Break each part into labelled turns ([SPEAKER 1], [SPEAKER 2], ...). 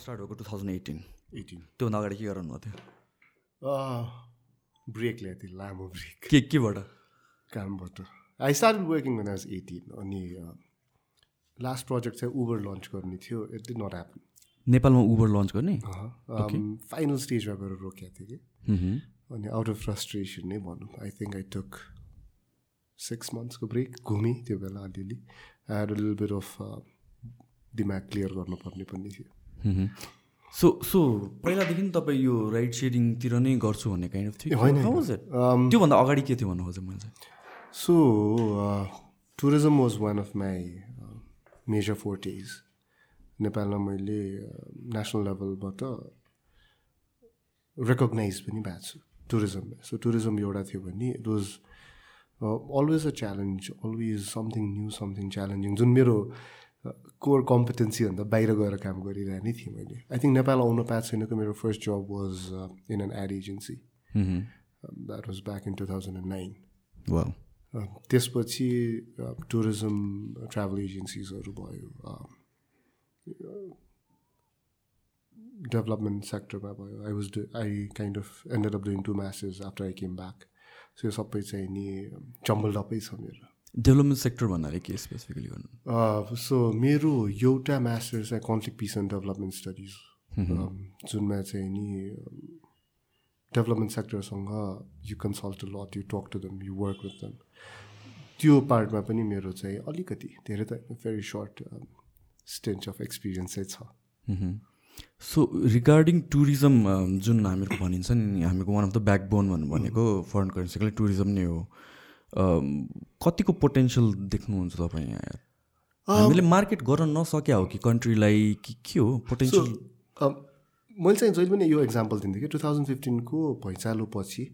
[SPEAKER 1] Start भएको two thousand eighteen
[SPEAKER 2] eighteen
[SPEAKER 1] त्योभन्दा अगाडि के गराउनु थियो?
[SPEAKER 2] ब्रेक ल्याएको थिएँ लामो ब्रेक
[SPEAKER 1] के केबाट?
[SPEAKER 2] कामबाट। I start working was as eighteen अनि लास्ट प्रोजेक्ट चाहिँ उबर लन्च गर्ने थियो इट नट ह्यापन
[SPEAKER 1] नेपालमा उबर लन्च गर्ने?
[SPEAKER 2] फाइनल स्टेजमा गएर रोकेको थिएँ कि। अनि आउट अफ फ्रस्ट्रेसन नै भनौँ। I think I took six मन्थ्सको break घुमेँ त्यो बेला अलिअलि। एड लिल बिट अफ दिमाग क्लियर गर्नुपर्ने पनि थियो।
[SPEAKER 1] सो सो पहिलादेखि तपाईँ यो राइड सेयरिङतिर नै गर्छु भन्ने काइन्ड अफ थियो
[SPEAKER 2] होइन,
[SPEAKER 1] it? त्योभन्दा अगाडि के थियो भन्नु खोजेँ मैले?
[SPEAKER 2] So tourism was one of my major fortes नेपालमा मैले नेसनल लेभलबाट रेकगनाइज पनि भएको छु टुरिज्ममा सो टुरिज्म एउटा थियो भने it was always a challenge always something new something challenging जुन मेरो कोर कम्पिटेन्सीभन्दा बाहिर गएर काम गरिरहने थिएँ मैले। आई थिङ्क नेपाल आउनु पाएको छैनको मेरो first job was in an ad agency that was back in two thousand and nine त्यसपछि टुरिज्म ट्राभल एजेन्सिजहरू भयो डेभलपमेन्ट सेक्टरमा भयो। I was I kind of ended up doing two message after I came back so यो सबै चाहिँ नि चम्बल डपै छ मेरो।
[SPEAKER 1] डेभलपमेन्ट सेक्टर भन्नाले के स्पेसिफिकली गर्नु
[SPEAKER 2] सो मेरो एउटा मास्टर चाहिँ conflict peace and development studies जुनमा चाहिँ नि development सेक्टरसँग you consult lot you talk to them you work with them त्यो पार्टमा पनि मेरो चाहिँ अलिकति धेरै त very short stint of experience चाहिँ छ।
[SPEAKER 1] सो रिगार्डिङ टुरिज्म जुन हामीहरूको भनिन्छ नि हामीको वान अफ द ब्याकबोन भन्नु भनेको फरेन करेन्सीको लागि टुरिज्म नै हो। कतिको पोटेन्सियल देख्नुहुन्छ तपाईँ यहाँ? हामीले मार्केट गर्न नसक्या हो कि कन्ट्रीलाई कि के हो पोटेन्सियल
[SPEAKER 2] मैले चाहिँ जहिले पनि यो इक्जाम्पल दिन्थेँ कि टु थाउजन्ड फिफ्टिनको भैँचालो पछि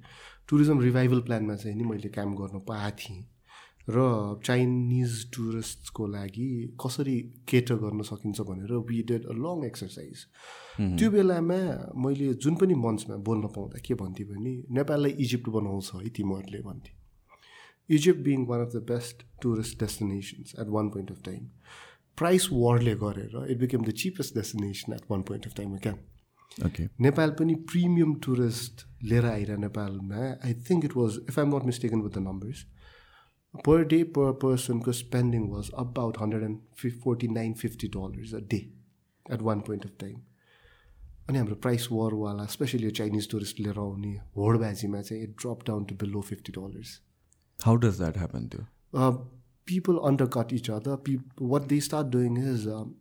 [SPEAKER 2] टुरिज्म रिभाइभल प्लानमा चाहिँ नि मैले काम गर्न पाएको थिएँ। र चाइनिज टुरिस्टको लागि कसरी केटर गर्न सकिन्छ भनेर we did a long exercise त्यो बेलामा मैले जुन पनि मञ्चमा बोल्न पाउँदा के भन्थेँ भने नेपाललाई इजिप्ट बनाउँछ है तिमीहरूले भन्थे। Egypt being one of the best tourist destinations at one point of time price वारले गरेर it became the cheapest destination at one point of टाइममा क्या
[SPEAKER 1] ओके
[SPEAKER 2] नेपाल पनि प्रिमियम टुरिस्ट लिएर आइरह नेपालमा I think it was if I'm not mistaken with the numbers per day per पर्सनको spending was about hundred and fif forty nine fifty dollars a day at one point of time अनि हाम्रो price वरवाला especially यो Chinese tourist लिएर आउने होडबाजीमा चाहिँ it drop down to below fifty dollars
[SPEAKER 1] how does that happen त्यो
[SPEAKER 2] people undercut each other. Peop what they start doing is um,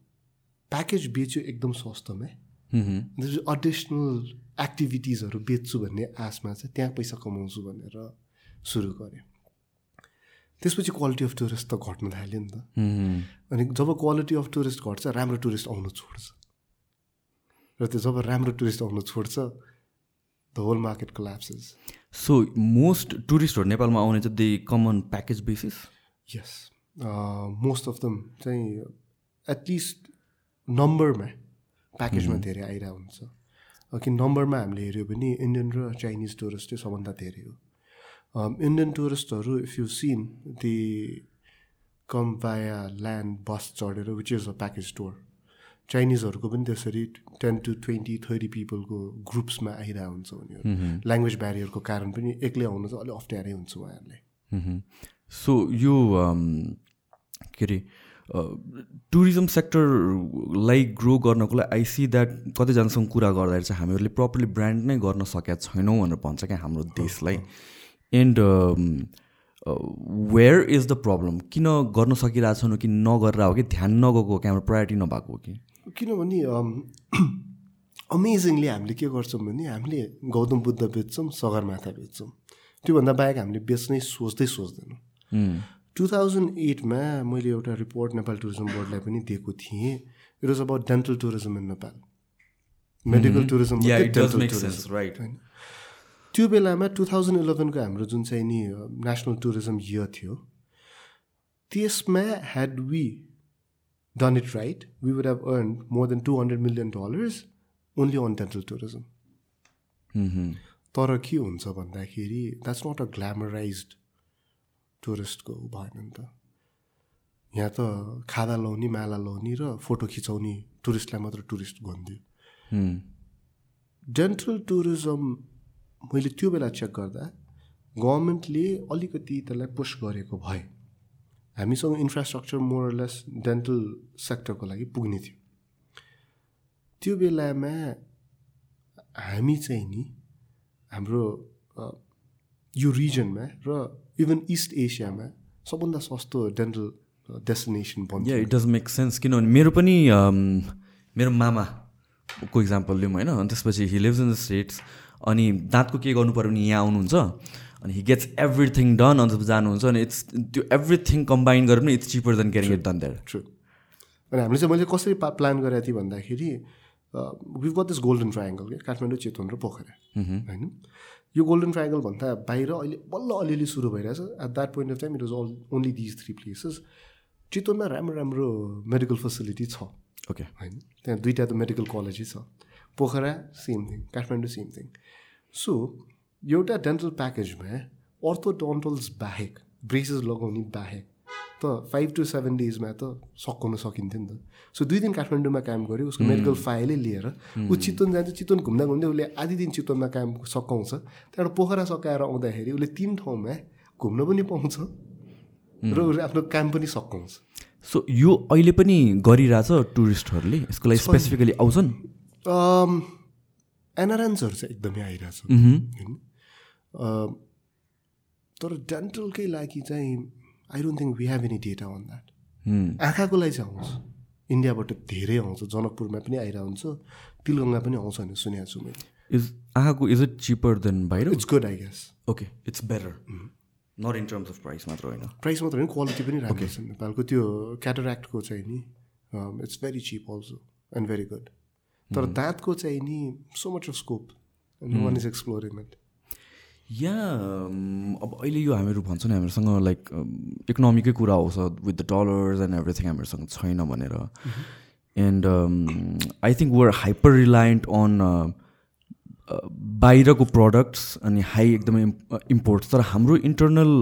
[SPEAKER 2] package बेच्यो एकदम सस्तोमै। अडिसनल एक्टिभिटिजहरू बेच्छु भन्ने आशमा चाहिँ त्यहाँ पैसा कमाउँछु भनेर सुरु गरेँ। त्यसपछि क्वालिटी अफ टुरिस्ट त घट्न थाल्यो नि त। अनि जब क्वालिटी अफ टुरिस्ट घट्छ राम्रो टुरिस्ट आउनु छोड्छ। र त्यो जब राम्रो टुरिस्ट आउनु छोड्छ the whole market collapses
[SPEAKER 1] so most टुरिस्टहरू नेपालमा आउने चाहिँ they common package basis
[SPEAKER 2] yes most of them चाहिँ एटलिस्ट नम्बरमा प्याकेजमा धेरै आइरहेको हुन्छ कि नम्बरमा हामीले हेऱ्यो भने इन्डियन र चाइनिज टुरिस्ट चाहिँ सबभन्दा धेरै हो इन्डियन टुरिस्टहरू if you seen the come land bus चढेर which is a package tour चाइनिजहरूको पनि त्यसरी टेन टु ट्वेन्टी थर्टी पिपलको ग्रुप्समा आइरहेको हुन्छ उनीहरू। ल्याङ्ग्वेज ब्यारियरको कारण पनि एक्लै आउनु चाहिँ अलिक अप्ठ्यारै हुन्छ उहाँहरूलाई
[SPEAKER 1] सो यो के अरे टुरिज्म सेक्टरलाई ग्रो गर्नको लागि आई सी द्याट कतिजनासँग कुरा गर्दाखेरि चाहिँ हामीहरूले प्रपरली ब्रान्ड नै गर्न सकेका छैनौँ भनेर भन्छ क्या हाम्रो देशलाई। And where is the problem किन गर्न सकिरहेको छैन कि नगरेर हो कि ध्यान नगएको हो कि हाम्रो प्रायोरिटी नभएको हो कि?
[SPEAKER 2] किनभने अमेजिङली हामीले के गर्छौँ भने हामीले गौतम बुद्ध बेच्छौँ सगरमाथा बेच्छौँ। त्योभन्दा बाहेक हामीले बेच्नै सोच्दै सोच्दैनौँ। टु थाउजन्ड एटमा मैले एउटा रिपोर्ट नेपाल टुरिज्म बोर्डलाई पनि दिएको थिएँ। It was about dental tourism in Nepal medical tourism
[SPEAKER 1] right
[SPEAKER 2] होइन। त्यो बेलामा टु थाउजन्ड इलेभेनको हाम्रो जुन चाहिँ नि नेसनल टुरिज्म इयर थियो त्यसमा had we done it right we would have earn more than two hundred million dollars only on dental tourism तर के हुन्छ भन्दाखेरि द्याट्स नट अ ग्ल्यामराइज टुरिस्टको भएन नि त यहाँ त खादा लाउने माला लाउने र फोटो खिचाउने टुरिस्टलाई मात्र टुरिस्ट भनिदियो डेन्टल टुरिज्म मैले त्यो बेला चेक गर्दा गभर्मेन्टले अलिकति त्यसलाई पुस गरेको भए हामीसँग इन्फ्रास्ट्रक्चर मोरलेस डेन्टल सेक्टरको लागि पुग्ने थियो। त्यो बेलामा हामी चाहिँ नि हाम्रो यो रिजनमा र इभन इस्ट एसियामा सबभन्दा सस्तो डेन्टल डेस्टिनेसन बन्थ्यो।
[SPEAKER 1] इट डज मेक सेन्स किनभने मेरो पनि मेरो मामाको इक्जाम्पल लिउँ होइन अनि त्यसपछि he lives in the States अनि दाँतको के गर्नु पऱ्यो भने यहाँ आउनुहुन्छ अनि हि गेट्स एभ्रिथिङ डन अन्त जानुहुन्छ अनि इट्स त्यो एभ्रिथिङ कम्बाइन गरेर पनि it's cheaper than carrying it done there
[SPEAKER 2] true अनि हामीले चाहिँ मैले कसरी पा प्लान गरेको थिएँ भन्दाखेरि we've got this golden triangle के काठमाडौँ चितवन र पोखरा होइन? यो गोल्डन ट्रायङ्गल भन्दा बाहिर अहिले बल्ल अलिअलि सुरु भइरहेछ। At that point of time it was all only these three places चितवनमा राम्रो राम्रो मेडिकल फेसिलिटी छ
[SPEAKER 1] ओके
[SPEAKER 2] होइन? त्यहाँ दुइटा त मेडिकल कलेजै छ। Pokhara same thing Kathmandu same thing so एउटा डेन्टल प्याकेजमा अर्थोडन्टल्स बाहेक ब्रेसेस लगाउने बाहेक त फाइभ टु सेभेन डेजमा त सकाउन सकिन्थ्यो नि त। सो दुई दिन काठमाडौँमा काम गऱ्यो उसको मेडिकल फाइलै लिएर ऊ चितवन जान्छ चितवन घुम्दा घुम्दै उसले आधी दिन चितवनमा काम सकाउँछ त्यहाँबाट पोखरा सकाएर आउँदाखेरि उसले तिन ठाउँमा घुम्न पनि पाउँछ र उसले आफ्नो काम पनि सकाउँछ।
[SPEAKER 1] सो यो अहिले पनि गरिरहेछ टुरिस्टहरूले? यसको लागि स्पेसिफिकली आउँछन्?
[SPEAKER 2] एनआरएन्सहरू चाहिँ एकदमै आइरहेछ। होइन तर डेन्टलकै लागि चाहिँ I don't think we have any data on that
[SPEAKER 1] Hmm.
[SPEAKER 2] आँखाको लागि चाहिँ आउँछ। इन्डियाबाट धेरै आउँछ। जनकपुरमा पनि आइरहेको हुन्छ तिलगङ्गा पनि आउँछ भनेर सुनेको छु मैले।
[SPEAKER 1] इज आँखाको इज इट चिपर देन बाहिर
[SPEAKER 2] it's good I guess
[SPEAKER 1] okay it's better not in terms of price मात्र होइन।
[SPEAKER 2] प्राइस मात्र होइन क्वालिटी पनि राम्रो छ नेपालको। त्यो क्याटरेक्टको चाहिँ नि it's very cheap also and very good तर दाँतको चाहिँ नि so much of scope one is exploring it
[SPEAKER 1] यहाँ um, अब अहिले यो हामीहरू भन्छ नि हामीहरूसँग लाइक इकोनोमीकै कुरा आउँछ with the dollars and everything हामीहरूसँग छैन भनेर। And I think we're hyper reliant on बाहिरको प्रडक्ट्स अनि हाई एकदमै इम्पोर्ट्स तर हाम्रो इन्टरनल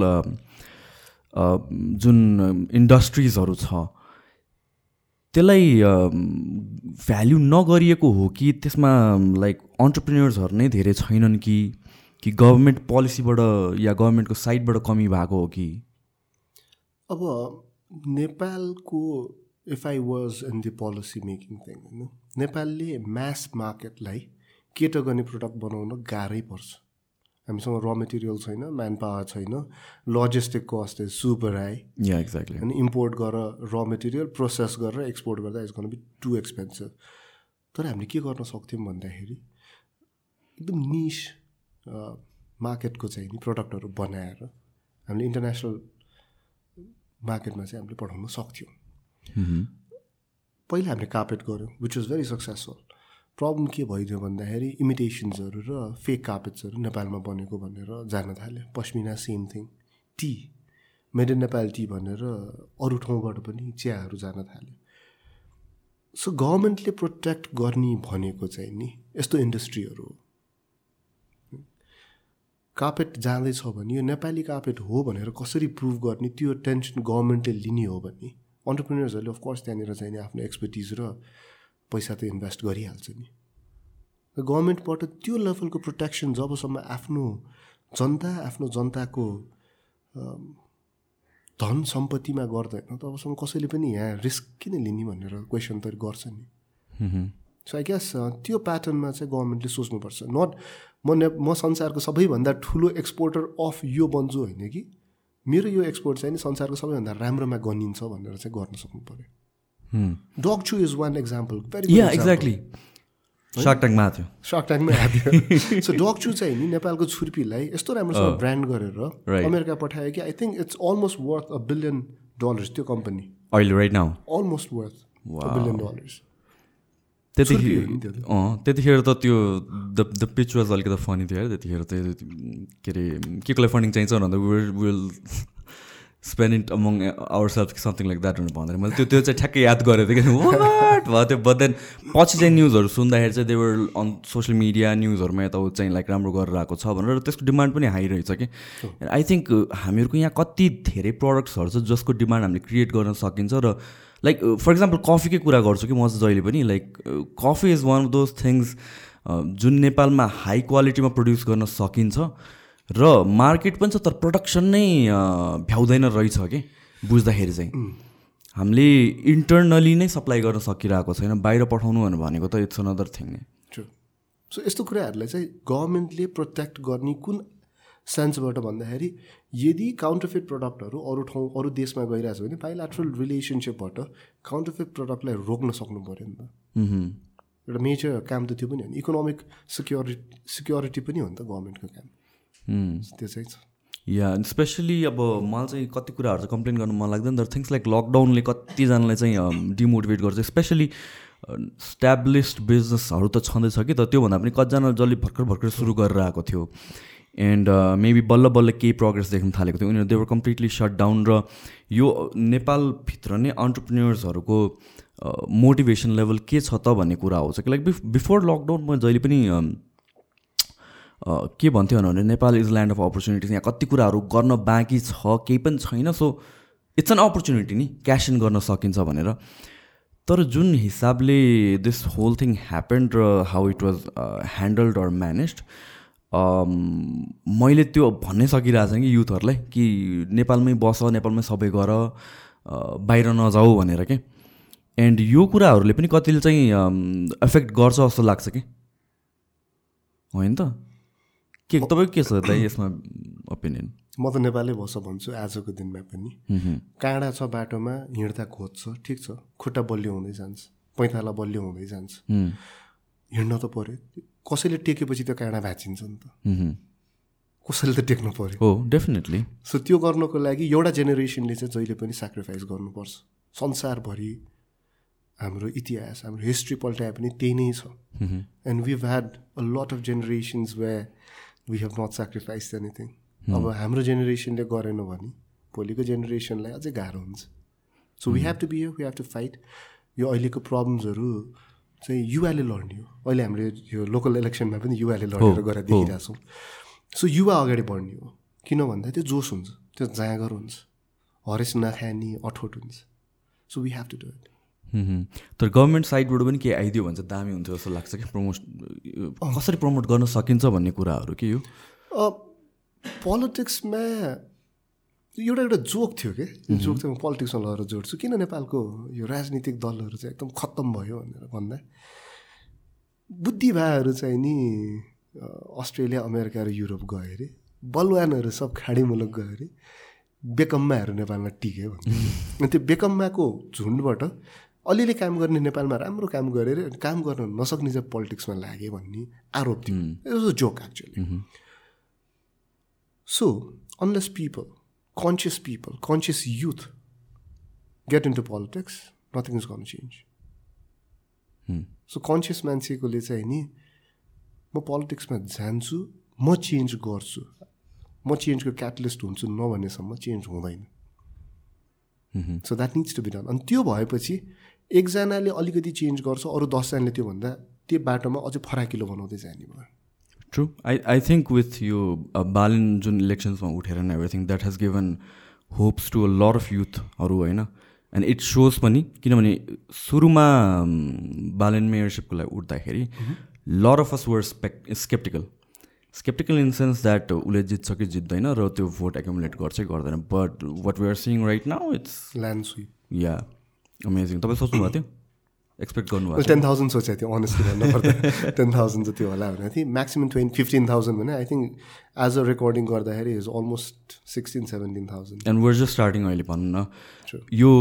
[SPEAKER 1] जुन इन्डस्ट्रिजहरू छ त्यसलाई भ्याल्यु नगरिएको हो कि त्यसमा लाइक अन्टरप्रिन्यर्सहरू नै धेरै छैनन् कि? कि गभर्मेन्ट पोलिसीबाट या गभर्मेन्टको साइडबाट कमी भएको हो कि?
[SPEAKER 2] अब नेपालको if I was in the policy making thing होइन? नेपालले म्यास मार्केटलाई केटर गर्ने प्रडक्ट बनाउन गाह्रै पर्छ। हामीसँग र मेटेरियल छैन म्यान पावर छैन logistic cost is super high
[SPEAKER 1] yeah exactly
[SPEAKER 2] होइन इम्पोर्ट गरेर र मेटेरियल प्रोसेस गरेर एक्सपोर्ट गर्दा इज बी टु एक्सपेन्सिभ तर हामीले के गर्न सक्थ्यौँ भन्दाखेरि एकदम निस मार्केटको चाहिँ नि प्रडक्टहरू बनाएर हामीले इन्टरनेसनल मार्केटमा चाहिँ हामीले पठाउन सक्थ्यौँ। पहिला हामीले कार्पेट गऱ्यौँ which was very successful problem के भइदियो भन्दाखेरि इमिटेसन्सहरू र फेक कार्पेट्सहरू नेपालमा बनेको भनेर जान थाल्यो। Pashmina same thing tea made in Nepal tea भनेर अरू ठाउँबाट पनि चियाहरू जान थाल्यो। सो गभर्मेन्टले प्रोटेक्ट गर्ने भनेको चाहिँ नि यस्तो इन्डस्ट्रीहरू हो। कार्पेट जाँदैछ भने यो नेपाली कार्पेट हो भनेर कसरी प्रुभ गर्ने त्यो टेन्सन गभर्मेन्टले लिने हो भने अन्टरप्रिनर्सहरूले अफकोर्स त्यहाँनिर चाहिँ नि आफ्नो एक्सपर्टिज र पैसा त इन्भेस्ट गरिहाल्छ नि। गभर्मेन्टबाट त्यो लेभलको प्रोटेक्सन जबसम्म आफ्नो जनता आफ्नो जनताको धन सम्पत्तिमा गर्दैन तबसम्म कसैले पनि यहाँ रिस्क किन लिने भनेर क्वेसन त गर्छ नि। सो आई गेस त्यो प्याटर्नमा चाहिँ गभर्मेन्टले सोच्नुपर्छ नट म ने म संसारको सबैभन्दा ठुलो एक्सपोर्टर अफ यो बन्छु होइन कि? मेरो यो एक्सपोर्ट चाहिँ नि संसारको सबैभन्दा राम्रोमा गनिन्छ भनेर चाहिँ गर्न सक्नु पऱ्यो डग छु is one example
[SPEAKER 1] exactly shark ट्याङ्कमा आएको थियो।
[SPEAKER 2] सर्क ट्याङ्कमै आएको सो चाहिँ नि नेपालको छुर्पीलाई यस्तो राम्रोसँग ब्रान्ड गरेर. अमेरिका पठायो कि I think it's almost worth a billion dollars त्यो कम्पनी
[SPEAKER 1] अहिले right now
[SPEAKER 2] almost worth billion dollars
[SPEAKER 1] त्यतिखेर
[SPEAKER 2] त।
[SPEAKER 1] अँ त्यतिखेर त त्यो द द पिच वाज अलिकति फनी थियो है त्यतिखेर चाहिँ के अरे के कोलाई फन्डिङ चाहिन्छ भन्दा will will spend it among our self something like that भनेर भन्दाखेरि मैले त्यो त्यो चाहिँ ठ्याक्कै याद गरेको थिएँ कि वाट भयो त्यो बट देन पछि चाहिँ न्युजहरू सुन्दाखेरि चाहिँ they were on social media न्युजहरूमा यताउति चाहिँ लाइक राम्रो गरेर आएको छ भनेर त्यसको डिमान्ड पनि हाई रहेछ कि। आई थिङ्क हामीहरूको यहाँ कति धेरै प्रडक्ट्सहरू छ जसको डिमान्ड हामीले क्रिएट गर्न सकिन्छ र लाइक फर इक्जाम्पल कफीकै कुरा गर्छु कि म चाहिँ जहिले पनि like coffee is one of those things जुन नेपालमा हाई क्वालिटीमा प्रड्युस गर्न सकिन्छ र मार्केट पनि छ तर प्रडक्सन नै uh, भ्याउँदैन रहेछ कि बुझ्दाखेरि चाहिँ। हामीले इन्टरनली नै सप्लाई गर्न सकिरहेको छैन बाहिर पठाउनु भनेको त इट्स अनदर थिङ नै।
[SPEAKER 2] सो यस्तो कुराहरूलाई चाहिँ गभर्मेन्टले प्रोटेक्ट गर्ने कुन सेन्सबाट भन्दाखेरि यदि काउन्टरफिट प्रडक्टहरू अरू ठाउँ अरू देशमा गइरहेको छ भने बाइलाट्रल रिलेसनसिपबाट काउन्टरफिट प्रडक्टलाई रोक्न सक्नु पऱ्यो नि त। एउटा मेजर काम त त्यो पनि हो नि। इकोनोमिक सिक्योरिटी सिक्योरिटी पनि हो नि त गभर्मेन्टको काम त्यो चाहिँ छ।
[SPEAKER 1] या स्पेसली अब मलाई चाहिँ कति कुराहरू चाहिँ कम्प्लेन गर्नु मन लाग्दैन तर थिङ्स लाइक लकडाउनले कतिजनालाई चाहिँ डिमोटिभेट गर्छ। स्पेसली स्ट्याब्लिस्ड बिजनेसहरू त छँदैछ कि त त्योभन्दा पनि कतिजना जसले भर्खर भर्खर सुरु गरेर आएको थियो। एन्ड मेबी बल्ल बल्ल केही प्रोग्रेस देख्न थालेको थियो। उनीहरू देवर कम्प्लिटली सट डाउन र यो नेपालभित्र नै अन्टरप्रिन्यर्सहरूको मोटिभेसन लेभल के छ त भन्ने कुरा आउँछ कि लाइक बिफोर लकडाउन म जहिले पनि के भन्थ्यो भने Nepal is land of opportunities यहाँ कति कुराहरू गर्न बाँकी छ केही पनि छैन। सो इट्स एन अपर्च्युनिटी नि क्यास इन गर्न सकिन्छ भनेर। तर जुन हिसाबले दिस होल थिङ ह्यापन्ड र how it was handled or managed मैले त्यो भन्नै सकिरहेको छैन कि युथहरूलाई कि नेपालमै बस नेपालमै सबै गर बाहिर नजाऊ भनेर के? एन्ड यो कुराहरूले पनि कतिले चाहिँ एफेक्ट गर्छ जस्तो लाग्छ कि? होइन त? के तपाईँको के छ त यसमा ओपिनियन
[SPEAKER 2] म त नेपालै बस्छ भन्छु आजको दिनमा पनि। काँडा छ बाटोमा हिँड्दा खोज्छ ठिक छ। खुट्टा बलियो हुँदै जान्छ पैँताला बलियो हुँदै जान्छ। हिँड्न त पऱ्यो कसैले टेकेपछि त्यो काँडा भाँचिन्छ नि त। कसैले त टेक्नु पऱ्यो
[SPEAKER 1] हो डेफिनेटली
[SPEAKER 2] सो त्यो गर्नको लागि एउटा जेनेरेसनले चाहिँ जहिले पनि सेक्रिफाइस गर्नुपर्छ। संसारभरि हाम्रो इतिहास हाम्रो हिस्ट्री पल्टाए पनि त्यही नै छ। And we had a lot of generations way we have not sacrifice anything अब हाम्रो जेनेरेसनले गरेन भने भोलिको जेनेरेसनलाई अझै गाह्रो हुन्छ। So we have to be we have to fight यो अहिलेको प्रब्लम्सहरू चाहिँ युवाले लड्ने हो अहिले हाम्रो यो लोकल इलेक्सनमा पनि युवाले लडेर गएर देखिरहेछौँ सो युवा अगाडि बढ्ने हो। किन भन्दा त्यो जोस हुन्छ त्यो जाँगर हुन्छ हरेस नखाने अठोट हुन्छ। So we have to do it
[SPEAKER 1] तर गभर्मेन्ट साइडबाट पनि केही आइदियो भने चाहिँ दामी हुन्छ जस्तो लाग्छ कि प्रमोट कसरी प्रमोट गर्न सकिन्छ भन्ने कुराहरू के यो
[SPEAKER 2] पोलिटिक्समा एउटा एउटा जोक थियो कि? जोक चाहिँ म पोलिटिक्समा लगेर जोड्छु। किन नेपालको यो राजनीतिक दलहरू चाहिँ एकदम खत्तम भयो भनेर भन्दा बुद्धिभाहरू चाहिँ नि अस्ट्रेलिया अमेरिका र युरोप गयो अरे। बलवानहरू सब खाडी मुलुक गयो अरे। बेकम्माहरू नेपालमा टिक्यो भने त्यो बेकम्माको झुन्डबाट अलिअलि काम गर्ने नेपालमा राम्रो काम गरेर काम गर्न नसक्ने चाहिँ पोलिटिक्समा लाग्यो भन्ने आरोप थियो। Joke actually so unless people conscious people conscious youth get into politics nothing is gonna change so conscious मान्छेकोले चाहिँ नि म पोलिटिक्समा जान्छु म चेन्ज गर्छु म चेन्जको क्याटलिस्ट हुन्छु नभनेसम्म चेन्ज हुँदैन so that needs to be done अनि त्यो भएपछि एकजनाले अलिकति चेन्ज गर्छ अरू दसजनाले त्योभन्दा त्यो बाटोमा अझै फराकिलो बनाउँदै जाने भयो
[SPEAKER 1] true I I think with यो बालन जुन इलेक्सन्समा उठेर न everything that has given hopes to a lot of युथहरू होइन एन्ड इट सोज पनि किनभने सुरुमा बालन मेयरसिपको लागि उठ्दाखेरि lot of us were spec skeptical skeptical in sense that उसले जित्छ कि जित्दैन र त्यो भोट एकुमुलेट गर्छै गर्दैन but what we are seeing right now it's
[SPEAKER 2] land
[SPEAKER 1] yeah amazing तपाईँ सोच्नुभएको थियो एक्सपेक्ट गर्नुभएको
[SPEAKER 2] टेन थाउजन्ड सोचेको थियो अनेस्टली भन्नुपर्दा टेन थाउजन्ड जति होला भनेको थिएँ। म्याक्सिमम् ट्वेन्टी फिफ्टिन थाउजन्ड भने I think as a recording गर्दाखेरि is almost sixteen seventeen thousand
[SPEAKER 1] and we're just starting अहिले भनौँ न। यो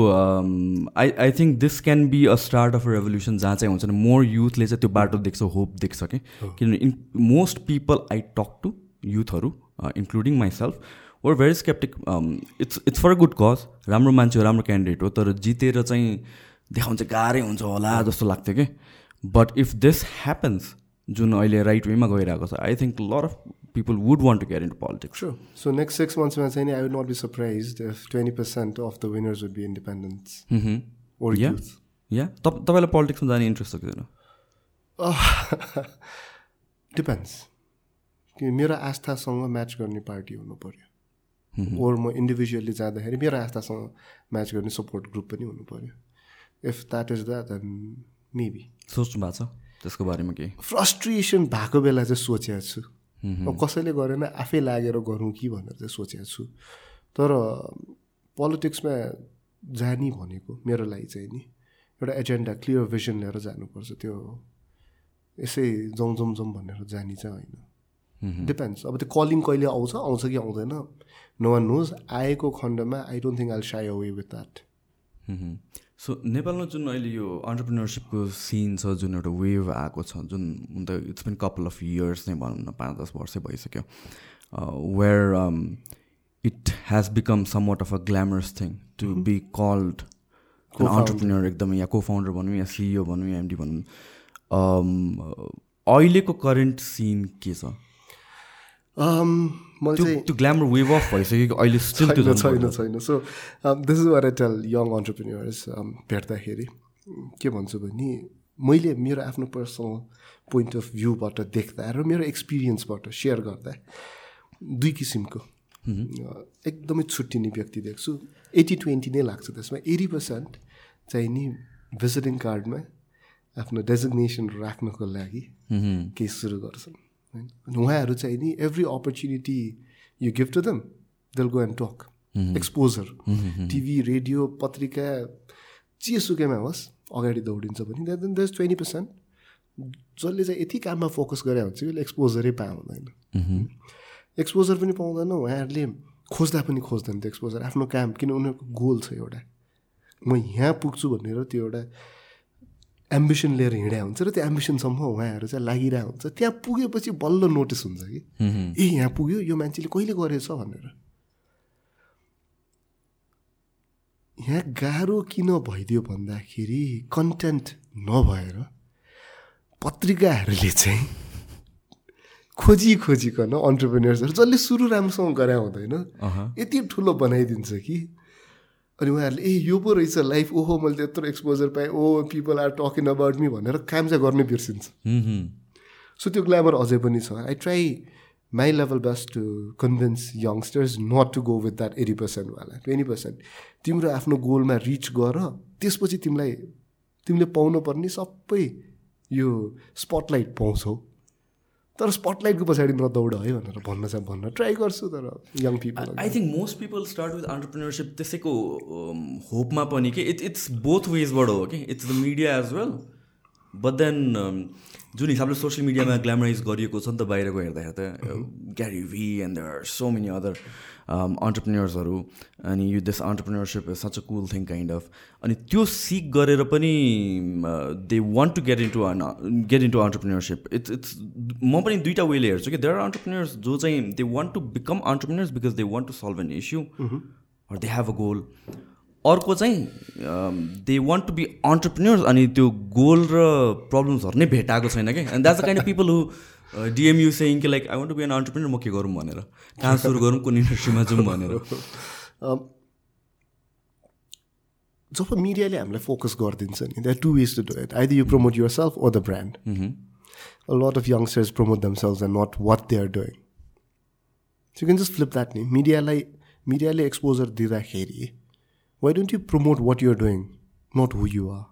[SPEAKER 1] I I think this can be a start of revolution जहाँ चाहिँ हुन्छ नि मोर युथले चाहिँ त्यो बाटो देख्छ होप देख्छ कि। किनभने in most people I talk to युथहरू including myself we're very skeptic it's it's for a good cause राम्रो मान्छे हो राम्रो क्यान्डिडेट हो तर जितेर चाहिँ देखाउनु चाहिँ गाह्रै हुन्छ होला। जस्तो लाग्थ्यो कि। बट इफ दिस ह्यापन्स जुन अहिले राइट वेमा गइरहेको छ I think lot of people would want to career in politics
[SPEAKER 2] so next six मन्थ्समा चाहिँ I would not be surprised if twenty percent of the winners would be independence
[SPEAKER 1] yeah yeah तपाईँलाई पोलिटिक्समा जाने interest छ किन
[SPEAKER 2] depends कि मेरो आस्थासँग match गर्ने पार्टी हुनु पऱ्यो ओर म इन्डिभिजुअली जाँदाखेरि मेरो आस्थासँग म्याच गर्ने सपोर्ट ग्रुप पनि हुनु पऱ्यो if that is that then maybe
[SPEAKER 1] सोच्नु भएको छ? त्यसको बारेमा केही?
[SPEAKER 2] फ्रस्ट्रेसन भएको बेला चाहिँ सोचेको छु। अब कसैले गरेन आफै लागेर गरौँ कि भनेर चाहिँ सोचेको छु। तर पोलिटिक्समा जाने भनेको मेरो लागि चाहिँ नि एउटा एजेन्डा क्लियर भिजन लिएर जानुपर्छ। त्यो यसै जाउँ जाउँ जाउँ भनेर जाने चाहिँ होइन डिपेन्ड्स अब त्यो कलिङ कहिले आउँछ आउँछ कि आउँदैन। नो वान नोज आएको खण्डमा I don't think I shy away with that
[SPEAKER 1] so नेपालमा जुन अहिले यो अन्टरप्रिनरसिपको सिन छ जुन एउटा वेभ आएको छ जुन हुन त it's been couple of years नै भनौँ न पाँच दस वर्षै भइसक्यो। Where it has become somewhat of a glamorous thing to be called entrepreneur एकदमै या को फाउन्डर भनौँ या सिइओ भनौँ या एमडी भनौँ। अहिलेको करेन्ट सिन के छ?
[SPEAKER 2] मैले चाहिँ
[SPEAKER 1] त्यो ग्ल्यामर वेभ अफ भइसक्यो कि अहिले स्टिल त्यो
[SPEAKER 2] छैन छैन so this is what I tell young entrepreneurs भेट्दाखेरि। के भन्छु भने मैले मेरो आफ्नो पर्सनल पोइन्ट अफ भ्यूबाट देख्दा र मेरो एक्सपिरियन्सबाट सेयर गर्दा दुई किसिमको। एकदमै छुट्टिने व्यक्ति देख्छु। एट्टी ट्वेन्टी नै लाग्छ त्यसमा। एटी पर्सेन्ट चाहिँ नि भिजिटिङ कार्डमा आफ्नो डेजिग्नेसन राख्नको लागि केही सुरु गर्छन्। होइन उहाँहरू चाहिँ नि every opportunity you gift to them they'll go and talk exposure TV radio पत्रिका जेसुकैमा होस् अगाडि दौडिन्छ भने देन दस ट्वेन्टी पर्सेन्ट जसले चाहिँ यति काममा फोकस गरे हुन्छ कि एक्सपोजरै पाउँदैन एक्सपोजर पनि पाउँदैन। उहाँहरूले खोज्दा पनि खोज्दैन त्यो एक्सपोजर आफ्नो काम किन उनीहरूको गोल छ एउटा। म यहाँ पुग्छु भनेर त्यो एउटा एम्बिसन लिएर हिँडा हुन्छ र त्यो एम्बिसनसम्म उहाँहरू चाहिँ लागिरहेको हुन्छ। त्यहाँ पुगेपछि बल्ल नोटिस हुन्छ कि? ए यहाँ पुग्यो यो मान्छेले कहिले गरेछ भनेर। यहाँ गाह्रो किन भइदियो भन्दाखेरि कन्टेन्ट नभएर पत्रिकाहरूले चाहिँ खोजी खोजिकन अन्टरप्रेनियर्सहरू जसले सुरु राम्रोसँग गरे हुँदैन यति ठुलो बनाइदिन्छ कि अनि उहाँहरूले ए यो पो रहेछ लाइफ ओहो मैले त्यत्रो एक्सपोजर पाएँ ओ people are talking about me भनेर काम चाहिँ गर्नै बिर्सिन्छ। सो त्यो ग्ल्यामर अझै पनि छ। I try my level best to convince youngsters not to go with that eighty पर्सेन्टवाला twenty percent तिम्रो आफ्नो गोलमा रिच गर त्यसपछि तिमीलाई तिमीले पाउनु पर्ने सबै यो स्पटलाइट पाउँछौ। तर स्पटलाइटको पछाडि नदौड है भनेर भन्न चाहिँ भन्न ट्राई गर्छु तर young people
[SPEAKER 1] I think most people start with entrepreneurship त्यसैको होपमा पनि कि इट्स इट्स बोथ वेजबाट हो कि? It's the media as well but then जुन हिसाबले सोसियल मिडियामा ग्ल्यामराइज गरिएको छ नि त बाहिरको हेर्दाखेरि त Gary Vee and there are so many other अन्टरप्रिनर्सहरू अनि यो this entrepreneurship is such a cool thing kind of अनि त्यो सिक गरेर पनि they want to get into get into entrepreneurship it's it's म पनि दुइटा वेले हेर्छु कि देयर आर अन्टरप्रिनर्स जो चाहिँ they want to become entrepreneurs because they want to solve an issue or they have a goal अर्को चाहिँ they want to be entrepreneurs अनि त्यो गोल र प्रब्लम्सहरू नै भेटाएको छैन कि। And that's the kind of people who डिएमयु saying कि like I want to be an entrepreneur म के गरौँ भनेर। कहाँ सुरु गरौँ कुन इन्डस्ट्रीमा जाउँ भनेर।
[SPEAKER 2] जब मिडियाले हामीलाई फोकस गरिदिन्छ नि that two ways to do it either you promote yourself or the brand lot of youngsters promote themselves and not what they are doing you can just flip that नि मिडियालाई मिडियाले एक्सपोजर दिँदाखेरि why don't you promote what you're doing not who you are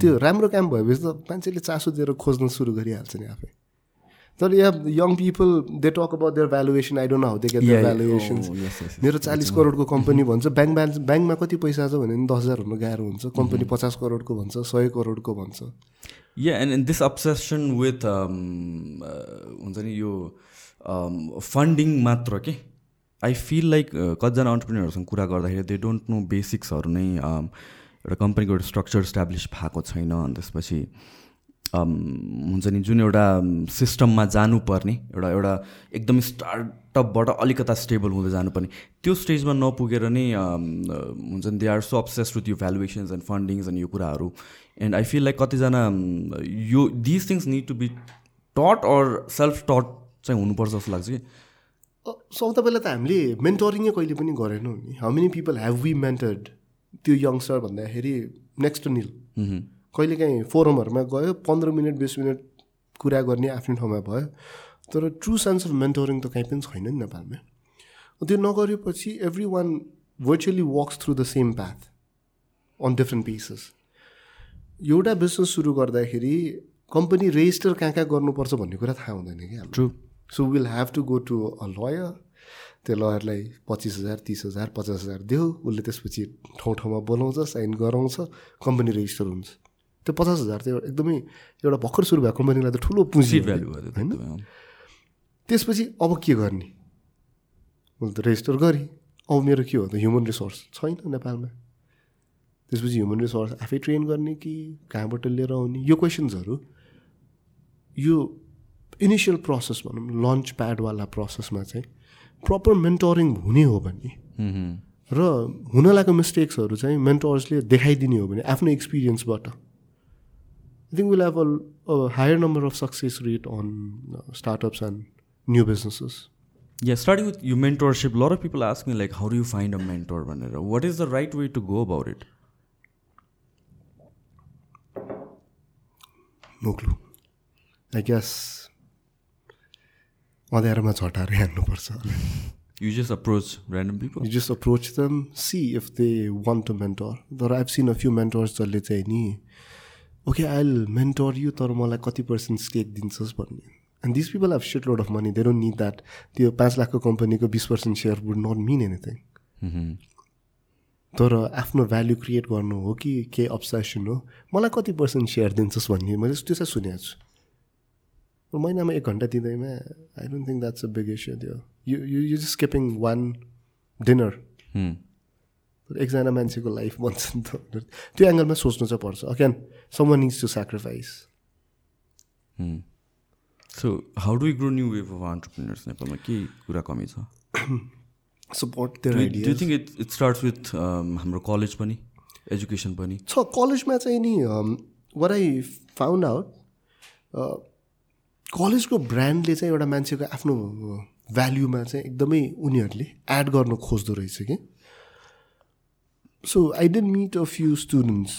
[SPEAKER 2] त्यो राम्रो काम भएपछि त मान्छेले चासो दिएर खोज्न सुरु गरिहाल्छ नि आफै। तर यहाँ young people they talk about their valuation I don't how they get their valuation मेरो चालिस करोडको कम्पनी भन्छ। ब्याङ्क ब्यालेन्स ब्याङ्कमा कति पैसा छ भने दस हजार हुनु गाह्रो हुन्छ। कम्पनी पचास करोडको भन्छ सय करोडको भन्छ।
[SPEAKER 1] Yeah and and this obsession with हुन्छ नि यो फन्डिङ मात्र के? आई फिल लाइक कतिजना अन्टरप्रिनरहरूसँग कुरा गर्दाखेरि दे डोन्ट नो बेसिक्सहरू नै एउटा कम्पनीको एउटा स्ट्रक्चर इस्टाब्लिस भएको छैन अनि त्यसपछि हुन्छ नि जुन एउटा सिस्टममा जानुपर्ने एउटा एउटा एकदम स्टार्टअपबाट अलिकता स्टेबल हुँदै जानुपर्ने त्यो स्टेजमा नपुगेर नै हुन्छ नि they are so obsess with यो भ्यालुएसन्स एन्ड फन्डिङ्स एन्ड यो कुराहरू. एन्ड आई फिल लाइक कतिजना यो this things need to be taught or self taught चाहिँ हुनुपर्छ जस्तो लाग्छ कि?
[SPEAKER 2] सौता बेला त हामीले मेन्टरिङै कहिले पनि गरेनौँ नि। How many people have we mentored त्यो यङ्स्टर भन्दाखेरि नेक्स्ट निल कहिलेकाहीँ फोरमहरूमा गयो पन्ध्र मिनट बिस मिनट कुरा गर्ने आफ्नो ठाउँमा भयो। तर ट्रु सेन्स अफ मेन्टोरिङ त कहीँ पनि छैन नि नेपालमा। त्यो नगरेपछि everyone virtually walks through the same path on different paces एउटा बिजनेस सुरु गर्दाखेरि कम्पनी रेजिस्टर कहाँ कहाँ गर्नुपर्छ भन्ने कुरा थाहा हुँदैन कि हाम्रो
[SPEAKER 1] true
[SPEAKER 2] so will have to go to a lawyer त्यो लयरलाई पच्चिस हजार तिस हजार पचास हजार देऊ उसले त्यसपछि ठाउँ ठाउँमा बोलाउँछ साइन गराउँछ कम्पनी रेजिस्टर हुन्छ। त्यो पचास हजार त्यो एकदमै एउटा भर्खर सुरु भएको कम्पनीलाई त ठुलो पुँजी
[SPEAKER 1] सिट
[SPEAKER 2] हो
[SPEAKER 1] भ्यालु
[SPEAKER 2] नि,
[SPEAKER 1] भयो
[SPEAKER 2] होइन?
[SPEAKER 1] त्यो
[SPEAKER 2] त्यसपछि अब के गर्ने? उसले त रेजिस्टर गरेँ। अब मेरो के हो त ह्युमन रिसोर्स छैन नेपालमा। त्यसपछि ह्युमन रिसोर्स आफै ट्रेन गर्ने कि कहाँबाट लिएर आउने? यो क्वेसन्सहरू यो इनिसियल प्रोसेस भनौँ लन्च प्याडवाला प्रोसेसमा चाहिँ प्रपर मेन्टरिङ हुने हो भने। र हुन लागेको मिस्टेक्सहरू चाहिँ मेन्टर्सले देखाइदिने हो भने आफ्नो एक्सपिरियन्सबाट I think will have a higher number of success rate on startups and new businesses
[SPEAKER 1] with your mentorship, a lot of people ask me like, how do you find a mentor? भनेर What is the right way to go about it?
[SPEAKER 2] No clue I guess अँध्यारोमा झटाएर हान्नुपर्छ
[SPEAKER 1] You just approach random people.
[SPEAKER 2] You just approach them see if they want to mentor तर I've seen a few mentors जसले चाहिँ नि okay I mentor you तर मलाई कति पर्सेन्ट स्टेक दिन्छस् भन्ने। And this people have set load of money they don't need that त्यो पाँच लाखको कम्पनीको बिस percent share would not mean anything. तर आफ्नो भ्याल्यु क्रिएट गर्नु हो कि के अब्सेसन हो मलाई कति पर्सेन्ट सेयर दिन्छस् भन्ने? मैले त्यो चाहिँ सुनेको छु। महिनामा एक घन्टा दिँदैमा I don't think that's a big issue त्यो you you you just skipping one dinner. एकजना मान्छेको लाइफ भन्छ नि त त्यो एङ्गलमा सोच्नु चाहिँ पर्छ again someone needs to sacrifice.
[SPEAKER 1] So how do we grow new wave of entrepreneurs? नेपालमा के कुरा कमी छ
[SPEAKER 2] support
[SPEAKER 1] think it, it starts with um, हाम्रो कलेज पनि एजुकेसन पनि
[SPEAKER 2] छ कलेजमा चाहिँ नि वर आई फाउन्ड आउट कलेजको ब्रान्डले चाहिँ एउटा मान्छेको आफ्नो भ्याल्युमा चाहिँ एकदमै उनीहरूले एड गर्न खोज्दो रहेछ कि। So I didn't meet a few students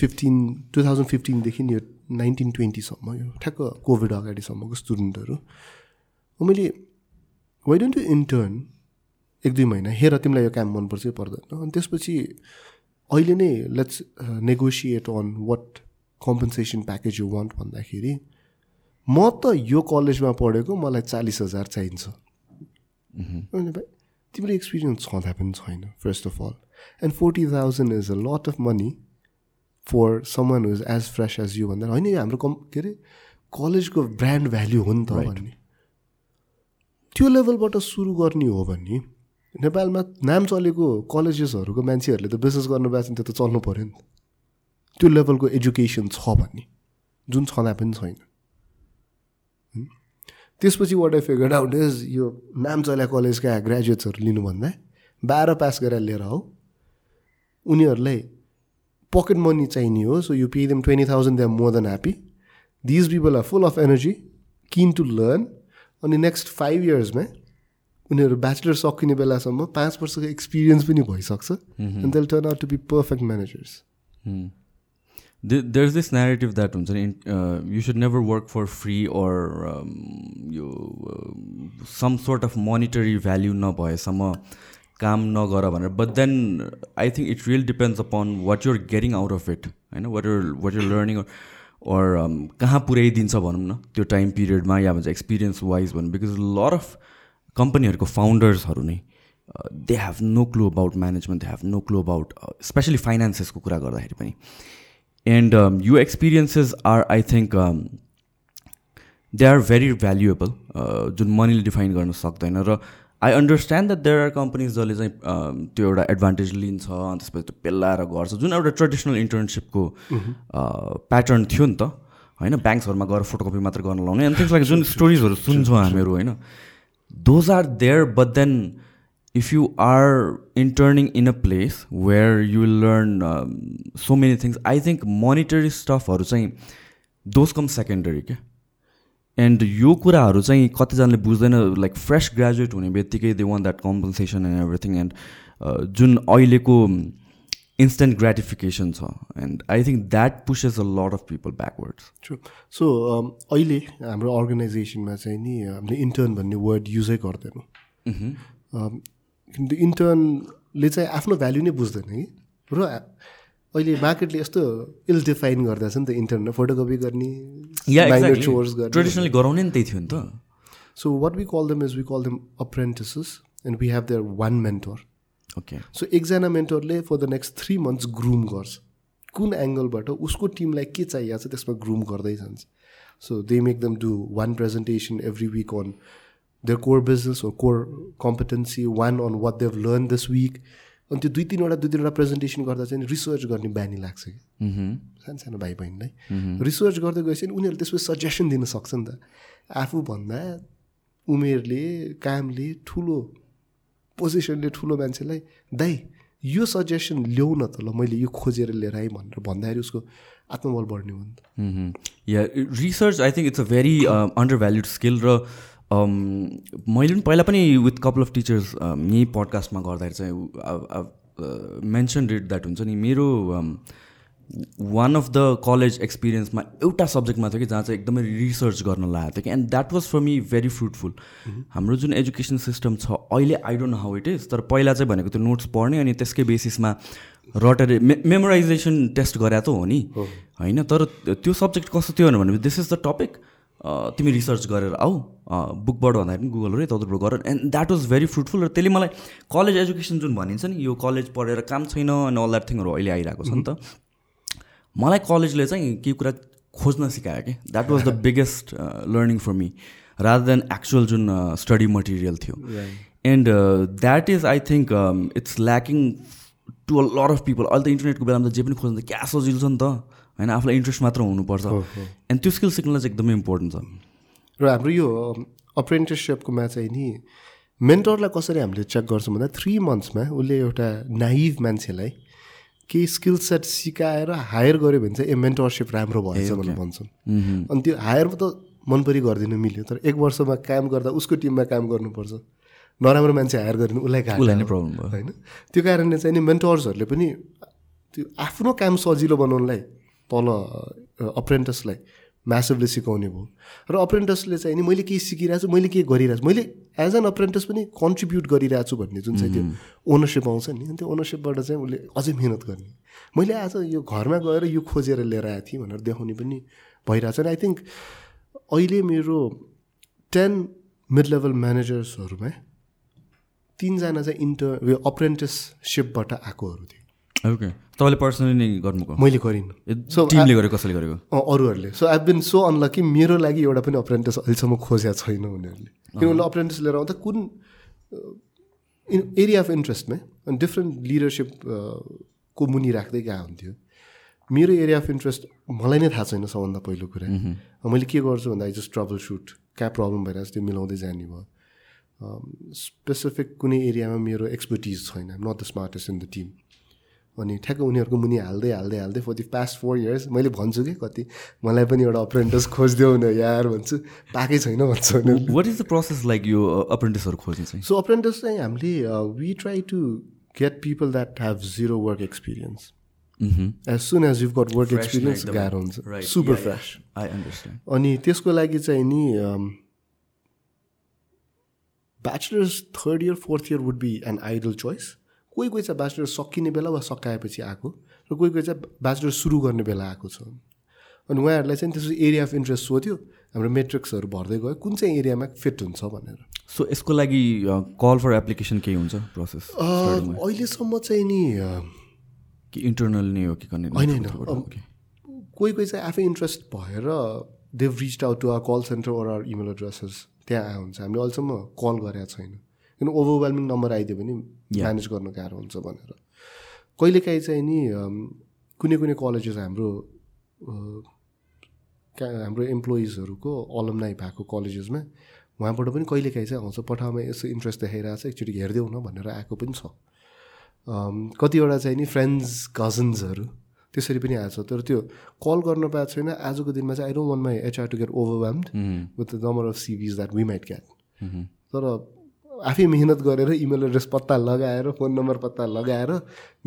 [SPEAKER 2] fifteen to thousand फिफ्टिनदेखि यो नाइन्टिन ट्वेन्टीसम्म यो ठ्याक्क कोभिड अगाडिसम्मको स्टुडेन्टहरू मैले वाइ डोन्ट यु इन्टर्न एक दुई महिना हेर तिमीलाई यो काम मनपर्छ पर्दैन। अनि त्यसपछि अहिले नै let's negotiate on what compensation package you want भन्दाखेरि म त यो कलेजमा पढेको मलाई चालिस हजार चाहिन्छ। भाइ तिम्रो एक्सपिरियन्स छँदा पनि छैन first of all and forty thousand is a lot of money for someone is as fresh as you भन्दा होइन यो हाम्रो कम के अरे कलेजको ब्रान्ड भ्याल्यु हो नि त भन्ने। त्यो लेभलबाट सुरु गर्ने हो भने नेपालमा नाम चलेको कलेजेसहरूको मान्छेहरूले त बिजनेस गर्नु भएको छ त्यो त चल्नु पऱ्यो नि त। त्यो लेभलको एजुकेसन छ भन्ने। जुन छँदा पनि छैन? त्यसपछि what I figure out is यो नाम चल्या कलेजका ग्रेजुएट्सहरू लिनुभन्दा बाह्र पास गरेर लिएर आऊ। उनीहरूलाई पकेट मनी चाहिने हो so you pay them twenty thousand they are more than happy these people are full of energy keen to learn अनि नेक्स्ट फाइभ इयर्समा उनीहरू ब्याचलर सकिने बेलासम्म पाँच वर्षको एक्सपिरियन्स पनि भइसक्छ। And they'll turn out to be perfect managers
[SPEAKER 1] There- there's this narrative that हुन्छ नि should never work for free or um, यो some sort of monetary value नभएसम्म काम नगर भनेर but then I think it real depends upon what you're getting out of it होइन what you're what you're learning और कहाँ पुर्याइदिन्छ भनौँ न त्यो टाइम पिरियडमा या भन्छ एक्सपिरियन्स वाइज भनौँ बिकज लर अफ कम्पनीहरूको फाउन्डर्सहरू नै they have no clue about management they have no clue about especially फाइनेन्सेसको कुरा गर्दाखेरि पनि एन्ड यो experiences are I think they are very valuable जुन मनीले डिफाइन गर्न सक्दैन र I understand that there are companies जसले चाहिँ um, त्यो एउटा एडभान्टेज लिन्छ अनि त्यसपछि त्यो पेल्लाएर गर्छ। जुन एउटा ट्रेडिसनल इन्टर्नसिपको प्याटर्न थियो नि त होइन? ब्याङ्क्सहरूमा गएर फोटोकपी मात्र गर्न लाउने अनि थिङ्स लाइक जुन स्टोरिजहरू सुन्छौँ हामीहरू होइन? Those are there but then if you are interning in a place where you will learn um, so many things i think monetary stuffहरू चाहिँ दोज कम सेकेन्डरी क्या एन्ड यो कुराहरू चाहिँ कतिजनाले बुझ्दैन लाइक फ्रेस ग्रेजुएट हुने बित्तिकै they want that compensation and everything and जुन अहिलेको इन्स्टेन्ट ग्रेटिफिकेसन छ। And I think that pushes a lot of people backwards
[SPEAKER 2] true so अहिले हाम्रो अर्गनाइजेसनमा चाहिँ नि हामीले इन्टर्न भन्ने वर्ड युजै गर्दैनौँ। किनकि इन्टर्नले चाहिँ आफ्नो भ्याल्यु नै बुझ्दैन कि? र अहिले मार्केटले यस्तो इल डिफाइन गर्दैछ नि त इन्टरनेट फोटोकपी गर्ने
[SPEAKER 1] ट्रेडिसनली गराउने नि त्यही थियो नि त।
[SPEAKER 2] So what we call them is we call them apprentices, and we have their one mentor.
[SPEAKER 1] Okay
[SPEAKER 2] so एकजना मेन्टरले for the next three months groom गर्छ। कुन एङ्गलबाट उसको टिमलाई के चाहिएको छ त्यसमा ग्रुम गर्दै जान्छ। So they make them do one presentation every week on their core business or core competency one on what they've learn this week अनि त्यो दुई तिनवटा दुई तिनवटा प्रेजेन्टेसन गर्दा चाहिँ रिसर्च गर्ने बानी लाग्छ कि सानो सानो भाइ बहिनीलाई रिसर्च गर्दै गएपछि उनीहरूले त्यसपछि सजेसन दिन सक्छ नि त। आफूभन्दा उमेरले कामले ठुलो पोजिसनले ठुलो मान्छेलाई दाइ यो सजेसन ल्याउ न त ल मैले यो खोजेर लिएर आएँ भनेर भन्दाखेरि उसको आत्मबल बढ्ने हो नि त।
[SPEAKER 1] Yeah research I think it's a very undervalued skill र मैले पनि पहिला पनि विथ कपाल अफ टिचर्स यहीँ पडकास्टमा गर्दाखेरि चाहिँ मेन्सन रेट द्याट हुन्छ नि मेरो वान अफ द कलेज एक्सपिरियन्समा एउटा सब्जेक्टमा थियो कि जहाँ चाहिँ एकदमै रिसर्च गर्न लागेको थियो कि and that was for me very fruitful हाम्रो जुन एजुकेसन सिस्टम छ अहिले I don't know how it is तर पहिला चाहिँ भनेको त्यो नोट्स पढ्ने अनि त्यसकै बेसिसमा रटेर मे मेमोराइजेसन टेस्ट गरे त हो नि। होइन तर त्यो सब्जेक्ट कस्तो थियो भने दिस इज द टपिक तिमी रिसर्च गरेर आऊ। बुकबाट भन्दाखेरि पनि गुगलहरू यताउताबाट गर। And that was very fruitful र त्यसले मलाई कलेज एजुकेसन जुन भनिन्छ नि यो कलेज पढेर काम छैन अनि अल द्याट थिङहरू अहिले आइरहेको छ नि त। मलाई कलेजले चाहिँ केही कुरा खोज्न सिकायो कि। That was the biggest learning for me rather than actual जुन स्टडी मटेरियल थियो। And that is I think it's lacking to a lot of people अहिले त इन्टरनेटको बेलामा त जे पनि खोज्नु त क्या सजिलो छ नि त। होइन आफूलाई इन्ट्रेस्ट मात्र हुनुपर्छ। एन्ड त्यो स्किल सिक्नलाई चाहिँ एकदमै इम्पोर्टेन्ट छ।
[SPEAKER 2] र हाम्रो यो अप्रेन्टिससिपकोमा चाहिँ नि मेन्टरलाई कसरी हामीले चेक गर्छौँ भन्दा थ्री मन्थ्समा उसले एउटा नाइभ मान्छेलाई केही स्किल सेट सिकाएर हायर गऱ्यो भने चाहिँ ए मेन्टरसिप राम्रो भएछ भनेर भन्छौँ। अनि त्यो हायरमा त मन परि गरिदिनु मिल्यो तर एक वर्षमा काम गर्दा उसको टिममा काम गर्नुपर्छ। नराम्रो मान्छे हायर भने उसलाई
[SPEAKER 1] उसलाई नै। प्रब्लम भयो।
[SPEAKER 2] होइन? त्यो कारणले चाहिँ नि मेन्टर्सहरूले पनि त्यो आफ्नो काम सजिलो बनाउनलाई तल अप्रेन्टसलाई म्यासिभली सिकाउने भयो। र अप्रेन्टसले चाहिँ नि मैले केही सिकिरहेको छु मैले के गरिरहेको छु। मैले एज एन अप्रेन्टस पनि कन्ट्रिब्युट गरिरहेको छु भन्ने जुन चाहिँ त्यो ओनरसिप आउँछ नि त्यो ओनरसिपबाट चाहिँ उसले अझै मिहिनेत गर्ने। मैले आज यो घरमा गएर यो खोजेर लिएर आएको थिएँ भनेर देखाउने पनि भइरहेछ। अनि आई थिङ्क अहिले मेरो टेन मिड लेभल म्यानेजर्सहरूमा तिनजना चाहिँ इन्टर अप्रेन्टिससिपबाट आएकोहरू थियो
[SPEAKER 1] ओके तपाईँले पर्सनली नै गर्नुभएको?
[SPEAKER 2] मैले गरिनँ। So,
[SPEAKER 1] टिमले गरेको कसैले गरेको?
[SPEAKER 2] अरूहरूले। So I been so unlucky मेरो लागि एउटा पनि अप्रेन्टिस अहिलेसम्म खोजेको छैन उनीहरूले। किन उसले अप्रेन्टिस लिएर आउँदा कुन एरिया अफ इन्ट्रेस्टमै अनि डिफ्रेन्ट लिडरसिप को मुनि राख्दै गएको हुन्थ्यो। मेरो एरिया अफ इन्ट्रेस्ट मलाई नै थाहा छैन सबभन्दा पहिलो कुरा। मैले के गर्छु भन्दा आई जस्ट ट्रबल सुट कहाँ प्रब्लम भइरहेको छ त्यो मिलाउँदै जाने भयो। स्पेसिफिक कुनै एरियामा मेरो एक्सपर्टिज छैन। Not the smartest in the team अनि ठ्याक्क उनीहरूको मुनि हाल्दै हाल्दै हाल्दै for the past four years मैले भन्छु कि कति मलाई पनि एउटा अप्रेन्टिस खोजिदेऊ न यार भन्छु पाएकै छैन भन्छु
[SPEAKER 1] what is the process like यो अप्रेन्टिसहरू खोज्ने चाहिँ?
[SPEAKER 2] सो अप्रेन्टिस चाहिँ हामीले we try to get people that have zero work experience as soon as you got work experience गाह्रो हुन्छ। सुपर फ्रेस
[SPEAKER 1] आई अन्डरस्ट्यान्ड
[SPEAKER 2] अनि त्यसको लागि चाहिँ नि bachelors third year fourth year would be an ideal choice कोही कोही चाहिँ ब्याचलर सकिने बेला वा सकाएपछि आएको र कोही कोही चाहिँ ब्याचलर सुरु गर्ने बेला आएको छ। अनि उहाँहरूलाई चाहिँ त्यसपछि एरिया अफ इन्ट्रेस्ट सोध्यो हाम्रो मेट्रिक्सहरू भर्दै गयो कुन चाहिँ एरियामा फिट हुन्छ भनेर।
[SPEAKER 1] सो यसको लागि कल फर एप्लिकेसन केही हुन्छ प्रोसेस
[SPEAKER 2] अहिलेसम्म चाहिँ नि
[SPEAKER 1] कि इन्टरनल नै हो कि
[SPEAKER 2] होइन कोही कोही चाहिँ आफै इन्ट्रेस्ट भएर they've reach out to our call centre or our email addresses त्यहाँ आए हुन्छ हामीले अहिलेसम्म कल गरेका छैन। किन ओभरवेल्मिङ नम्बर आइदियो भने म्यानेज गर्न गाह्रो हुन्छ भनेर। कहिलेकाहीँ चाहिँ नि कुनै कुनै कलेजेस हाम्रो हाम्रो इम्प्लोइजहरूको अलमनाइ भएको कलेजेसमा उहाँबाट पनि कहिलेकाहीँ चाहिँ आउँछ पठाउमा यसो इन्ट्रेस्ट देखाइरहेको छ एकचोटि हेरिदेऊ न भनेर आएको पनि छ। कतिवटा चाहिँ नि फ्रेन्ड्स कजन्सहरू त्यसरी पनि आएको छ। तर त्यो कल गर्न पाएको छैन। आजको दिनमा चाहिँ I don't want my HR to get overwhelmed with the number of CVs that we might get तर आफै मिहिनेत गरेर इमेल एड्रेस पत्ता लगाएर फोन नम्बर पत्ता लगाएर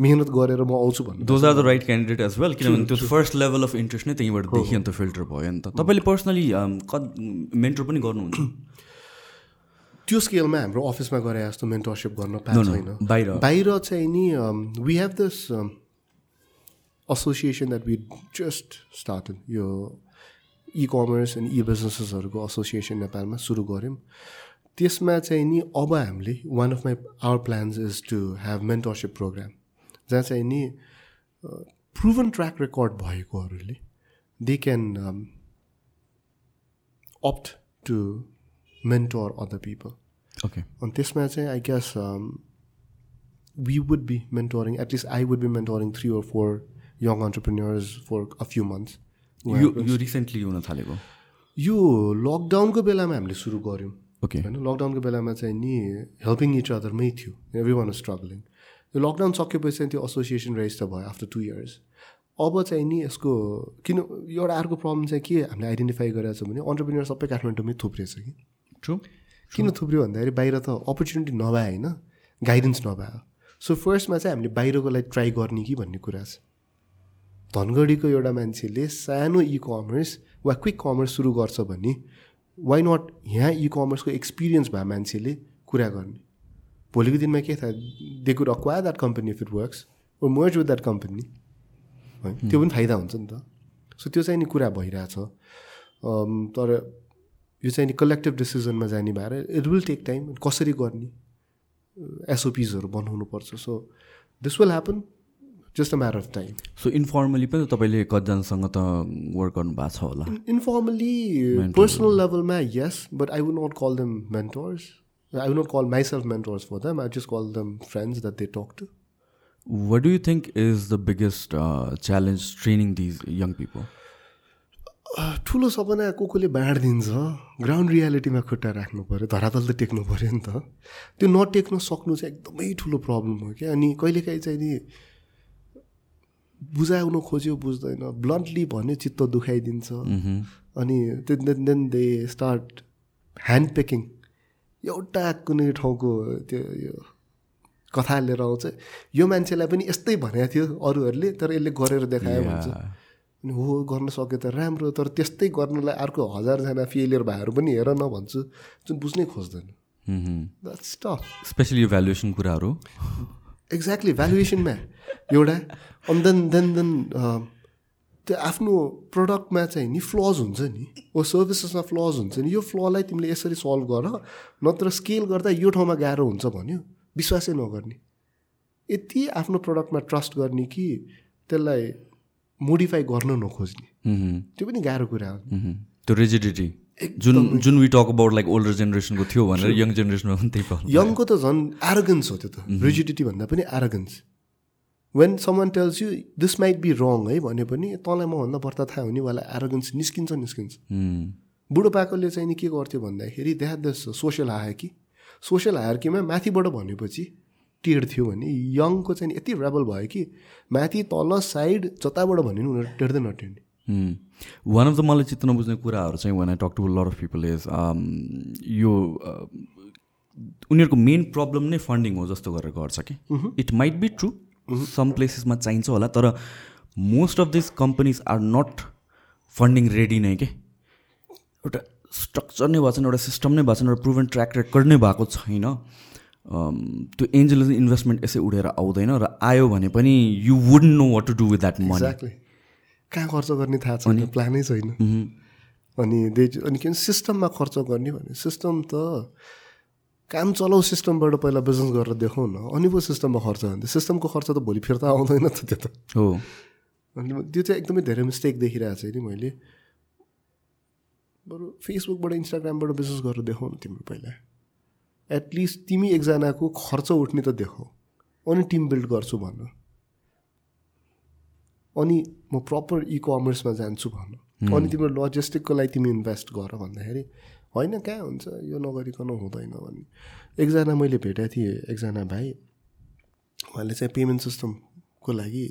[SPEAKER 2] मिहिनेत गरेर म आउँछु भन्नु।
[SPEAKER 1] Those are the right candidate as well किनभने त्यो फर्स्ट लेभल अफ इन्ट्रेस्ट नै त्यहीँबाट देखियो नि त फिल्टर भयो नि त। तपाईँले पर्सनली क मेन्टर पनि गर्नुहुन्छ?
[SPEAKER 2] त्यो स्केलमा हाम्रो अफिसमा गरे जस्तो मेन्टरसिप गर्न पाएको छैन।
[SPEAKER 1] बाहिर।
[SPEAKER 2] बाहिर चाहिँ नि we have this association that we just started यो इ कमर्स एन्ड इ बिजनेसेसहरूको एसोसिएसन नेपालमा सुरु गऱ्यौँ। त्यसमा चाहिँ नि अब हामीले one of my our plans is to have mentorship programme जहाँ चाहिँ नि proven track record भएकोहरूले they can opt to mentor other people
[SPEAKER 1] okay
[SPEAKER 2] अनि त्यसमा चाहिँ I guess we would be mentoring at least I would be mentoring three or four young entrepreneurs for a few months
[SPEAKER 1] यो यो recently हुन थालेको?
[SPEAKER 2] यो लकडाउनको बेलामा हामीले सुरु गऱ्यौँ।
[SPEAKER 1] ओके
[SPEAKER 2] होइन लकडाउनको बेलामा चाहिँ नि हेल्पिङ इच अदरमै थियो. एभ्री वान स्ट्रगलिङ यो लकडाउन सकेपछि चाहिँ त्यो एसोसिएसन रेजिस्टर भयो आफ्टर टु इयर्स अब चाहिँ नि यसको किन एउटा अर्को प्रब्लम चाहिँ के हामीले आइडेन्टिफाई गरेको छ भने अन्टरप्रिनियर सबै काठमाडौँमै थुप्रिएछ कि?
[SPEAKER 1] ट्रु
[SPEAKER 2] किन थुप्रियो भन्दाखेरि बाहिर त अपर्च्युनिटी नभए होइन गाइडेन्स नभए सो फर्स्टमा चाहिँ हामीले बाहिरको लागि ट्राई गर्ने कि भन्ने कुरा छ। धनगढीको एउटा मान्छेले सानो इ कमर्स वा क्विक कमर्स सुरु गर्छ भने वाइ नट यहाँ इ कमर्सको एक्सपिरियन्स भए मान्छेले कुरा गर्ने। भोलिको दिनमा के थाहा they could acquire that company if it works or merge with that company है? त्यो पनि फाइदा हुन्छ नि त। सो त्यो चाहिँ नि कुरा भइरहेछ। तर यो चाहिँ नि कलेक्टिभ डिसिजनमा जाने भएर इट विल टेक टाइम कसरी गर्ने? एसओपिजहरू बनाउनुपर्छ। So this will happen just a matter of time
[SPEAKER 1] so informally पनि तपाईँले कतिजनासँग त वर्क गर्नु भएको छ होला?
[SPEAKER 2] इन्फर्मली पर्सनल लेभलमा yes but I would not call them mentors I would not call myself mentors for them I just call them friends that they talk to
[SPEAKER 1] what do you think is the biggest challenge training these young people
[SPEAKER 2] ठुलो सपना को कोले बाँडिदिन्छ ground रियालिटीमा खुट्टा राख्नु पऱ्यो धरातल त टेक्नु पऱ्यो नि त। त्यो नटेक्न सक्नु चाहिँ एकदमै ठुलो प्रब्लम हो क्या। अनि कहिलेकाहीँ चाहिँ नि बुझाउनु खोज्यो बुझ्दैन। ब्लन्टली भन्यो चित्त दुखाइदिन्छ। अनि then then they start hand picking एउटा कुनै ठाउँको त्यो यो कथा लिएर आउँछ। यो मान्छेलाई पनि यस्तै भनेको थियो अरूहरूले तर यसले गरेर देखायो भन्छ। अनि हो गर्न सक्यो त राम्रो तर त्यस्तै गर्नलाई अर्को हजारजना फेलियर भएहरू पनि हेर न भन्छु। जुन बुझ्नै खोज्दैन।
[SPEAKER 1] स्पेसली यो भ्यालुएसन कुराहरू।
[SPEAKER 2] एक्ज्याक्टली भ्यालुएसनमा एउटा अनि देन देन देन त्यो आफ्नो प्रडक्टमा चाहिँ नि फ्लज हुन्छ नि ओ सर्भिसेसमा फ्लज हुन्छ नि यो फ्ललाई तिमीले यसरी सल्भ गर नत्र स्केल गर्दा यो ठाउँमा गाह्रो हुन्छ भन्यो विश्वासै नगर्ने यति आफ्नो प्रडक्टमा ट्रस्ट गर्ने कि त्यसलाई मोडिफाई गर्न नखोज्ने त्यो पनि गाह्रो कुरा हो
[SPEAKER 1] त्यो रेजिडिटी जुन जुन we talk about like older जेनेरेसनको थियो भनेर यङ जेनेरेसनमा पनि त्यही
[SPEAKER 2] यङको त झन् एरोगन्स हो त्यो त। रिजिडिटी भन्दा पनि arrogance when someone tells you this might be wrong है भने पनि तँलाई मभन्दा बढ्ता थाहा हुने वाला एरोगन्स निस्किन्छ निस्किन्छ। बुढोपाकोले चाहिँ नि के गर्थ्यो भन्दाखेरि देहा दस सोसियल हायरकी सोसियल हायरकीमा माथिबाट भनेपछि टेढ्थ्यो भने यङको चाहिँ यति रेबल भयो कि माथि तल साइड जताबाट भन्यो नि उनीहरू टेर्दै नटेर्ने
[SPEAKER 1] वान अफ द मलाई चित्त नबुझ्ने कुराहरू चाहिँ one I talk to lot of people is यो उनीहरूको मेन प्रब्लम नै फन्डिङ हो जस्तो गरेर गर्छ कि? It might be true some प्लेसेसमा चाहिन्छ होला तर most of this companies are not funding ready नै के? एउटा स्ट्रक्चर नै भएको छैन एउटा सिस्टम नै भएको छैन एउटा प्रुभन ट्र्याक रेकर्ड नै भएको छैन। त्यो एन्जल इन्भेस्टमेन्ट यसै उडेर आउँदैन र आयो भने पनि you would know what to do with that money
[SPEAKER 2] कहाँ खर्च गर्ने थाहा छैन प्लानै छैन। अनि दे अनि के भन्छ सिस्टममा खर्च गर्ने भने सिस्टम त काम चलाउ सिस्टमबाट पहिला बिजनेस गरेर देखाउँ न अनि पो सिस्टममा खर्च हुन्छ। सिस्टमको खर्च त भोलि फिर्ता आउँदैन त त्यो त।
[SPEAKER 1] हो।
[SPEAKER 2] अनि त्यो चाहिँ एकदमै धेरै मिस्टेक देखिरहेको छु नि मैले। बरु फेसबुकबाट इन्स्टाग्रामबाट बिजनेस गरेर देखाउ न तिम्रो पहिला। एटलिस्ट तिमी एकजनाको खर्च उठ्ने त देखाऊ अनि टिम बिल्ड गर्छु भन अनि म प्रपर इ कमर्समा जान्छु भन। अनि तिम्रो लजिस्टिकको लागि तिमी इन्भेस्ट गर भन्दाखेरि होइन कहाँ हुन्छ? यो नगरिकन हुँदैन भन्ने। एकजना मैले भेटेको थिएँ एकजना भाइ उहाँले चाहिँ पेमेन्ट सिस्टमको लागि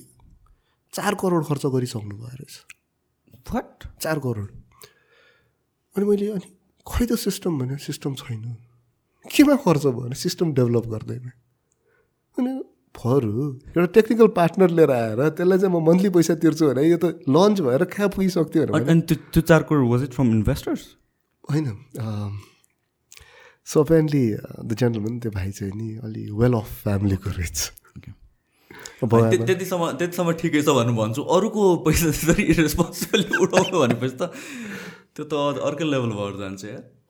[SPEAKER 2] चार करोड खर्च गरिसक्नु भयो रहेछ।
[SPEAKER 1] वाट
[SPEAKER 2] चार करोड। अनि मैले अनि खै त सिस्टम भने सिस्टम छैन। केमा खर्च भयो? भने सिस्टम डेभलप गर्दैन। फरु। एउटा टेक्निकल पार्टनर लिएर आएर त्यसलाई चाहिँ म मन्थली पैसा तिर्छु भने यो त लन्च भएर कहाँ पुगिसक्थ्यो भने
[SPEAKER 1] अनि त्यो चार crore was it from investors
[SPEAKER 2] होइन सो अपेरेन्टली द जेन्टलमेन त्यो भाइ चाहिँ नि अलि वेल अफ फ्यामिलीको रहेछ
[SPEAKER 1] त्यतिसम्म त्यतिसम्म ठिकै छ भन्नु भन्छु अरूको पैसा त्यसरी इरेस्पोन्सिबली उठाउनु भनेपछि त त्यो त अर्कै लेभल भएर जान्छ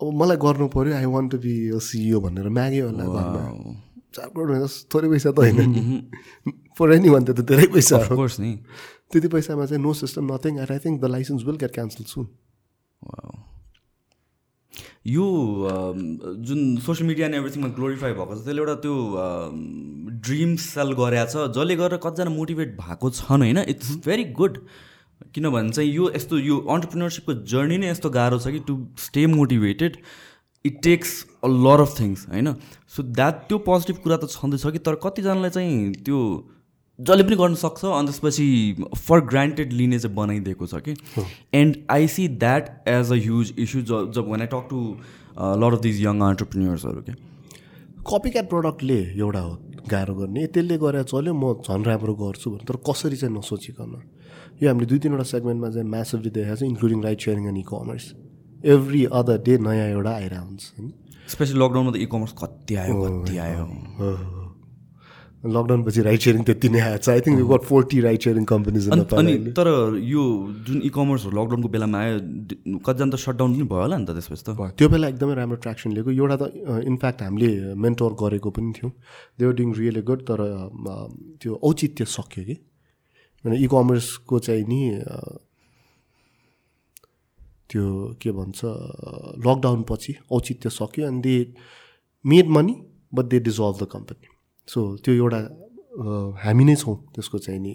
[SPEAKER 2] अब मलाई गर्नु पऱ्यो I want to be CEO भनेर माग्यो होला घरमा। चार करोड होइन थोरै पैसा त होइन फर एनी वान त धेरै पैसा
[SPEAKER 1] कोर्स नि
[SPEAKER 2] त्यति पैसामा चाहिँ no system nothing I think the license will get cancel soon
[SPEAKER 1] यो जुन सोसियल मिडिया एन्ड एभ्रिथिङमा ग्लोरिफाई भएको छ त्यसले एउटा त्यो ड्रिम सेल गरेछ जसले गरेर कतिजना मोटिभेट भएको छन् होइन? इट्स भेरी गुड किनभने चाहिँ यो यस्तो यो अन्टरप्रिनरसिपको जर्नी नै यस्तो गाह्रो छ कि to stay motivated it takes a lot of things होइन? सो द्याट त्यो पोजिटिभ कुरा त छँदैछ कि तर कतिजनालाई चाहिँ त्यो जसले पनि गर्न सक्छ अनि त्यसपछि फर ग्रान्टेड लिने चाहिँ बनाइदिएको छ कि। And I see that as a huge issue job job one I talk to lot of these young अन्टरप्रिन्यर्सहरू के
[SPEAKER 2] कपी क्याट प्रडक्टले एउटा हो गाह्रो गर्ने। त्यसले गरेर चल्यो म झन् राम्रो गर्छु भने तर कसरी चाहिँ नसोचिकन? यो हामीले दुई तिनवटा सेगमेन्टमा चाहिँ म्यासिभली देखाएको छ including ride sharing and e commerce every other day नयाँ एउटा आइरहेको हुन्छ होइन
[SPEAKER 1] स्पेसली लकडाउनमा त इ कमर्स कति आयो कति आयो।
[SPEAKER 2] लकडाउन पछि राइड सेयरिङ त्यति नै आएको छ I think you got forty ride sharing companies
[SPEAKER 1] अनि तर यो जुन इ कमर्सहरू लकडाउनको बेलामा आयो कतिजना त सटडाउन पनि भयो होला नि त त्यसपछि त।
[SPEAKER 2] त्यो बेला एकदमै राम्रो ट्र्याक्सन लिएको। एउटा त इनफ्याक्ट हामीले मेन्टोर गरेको पनि थियौँ। दे डुइङ रियली गुड तर त्यो औचित्य सक्यो कि। अनि इ कमर्सको चाहिँ नि त्यो के भन्छ लकडाउन पछि औचित्य सक्यो अनि they made money but they dissolve the company so त्यो एउटा हामी नै छौँ त्यसको चाहिँ नि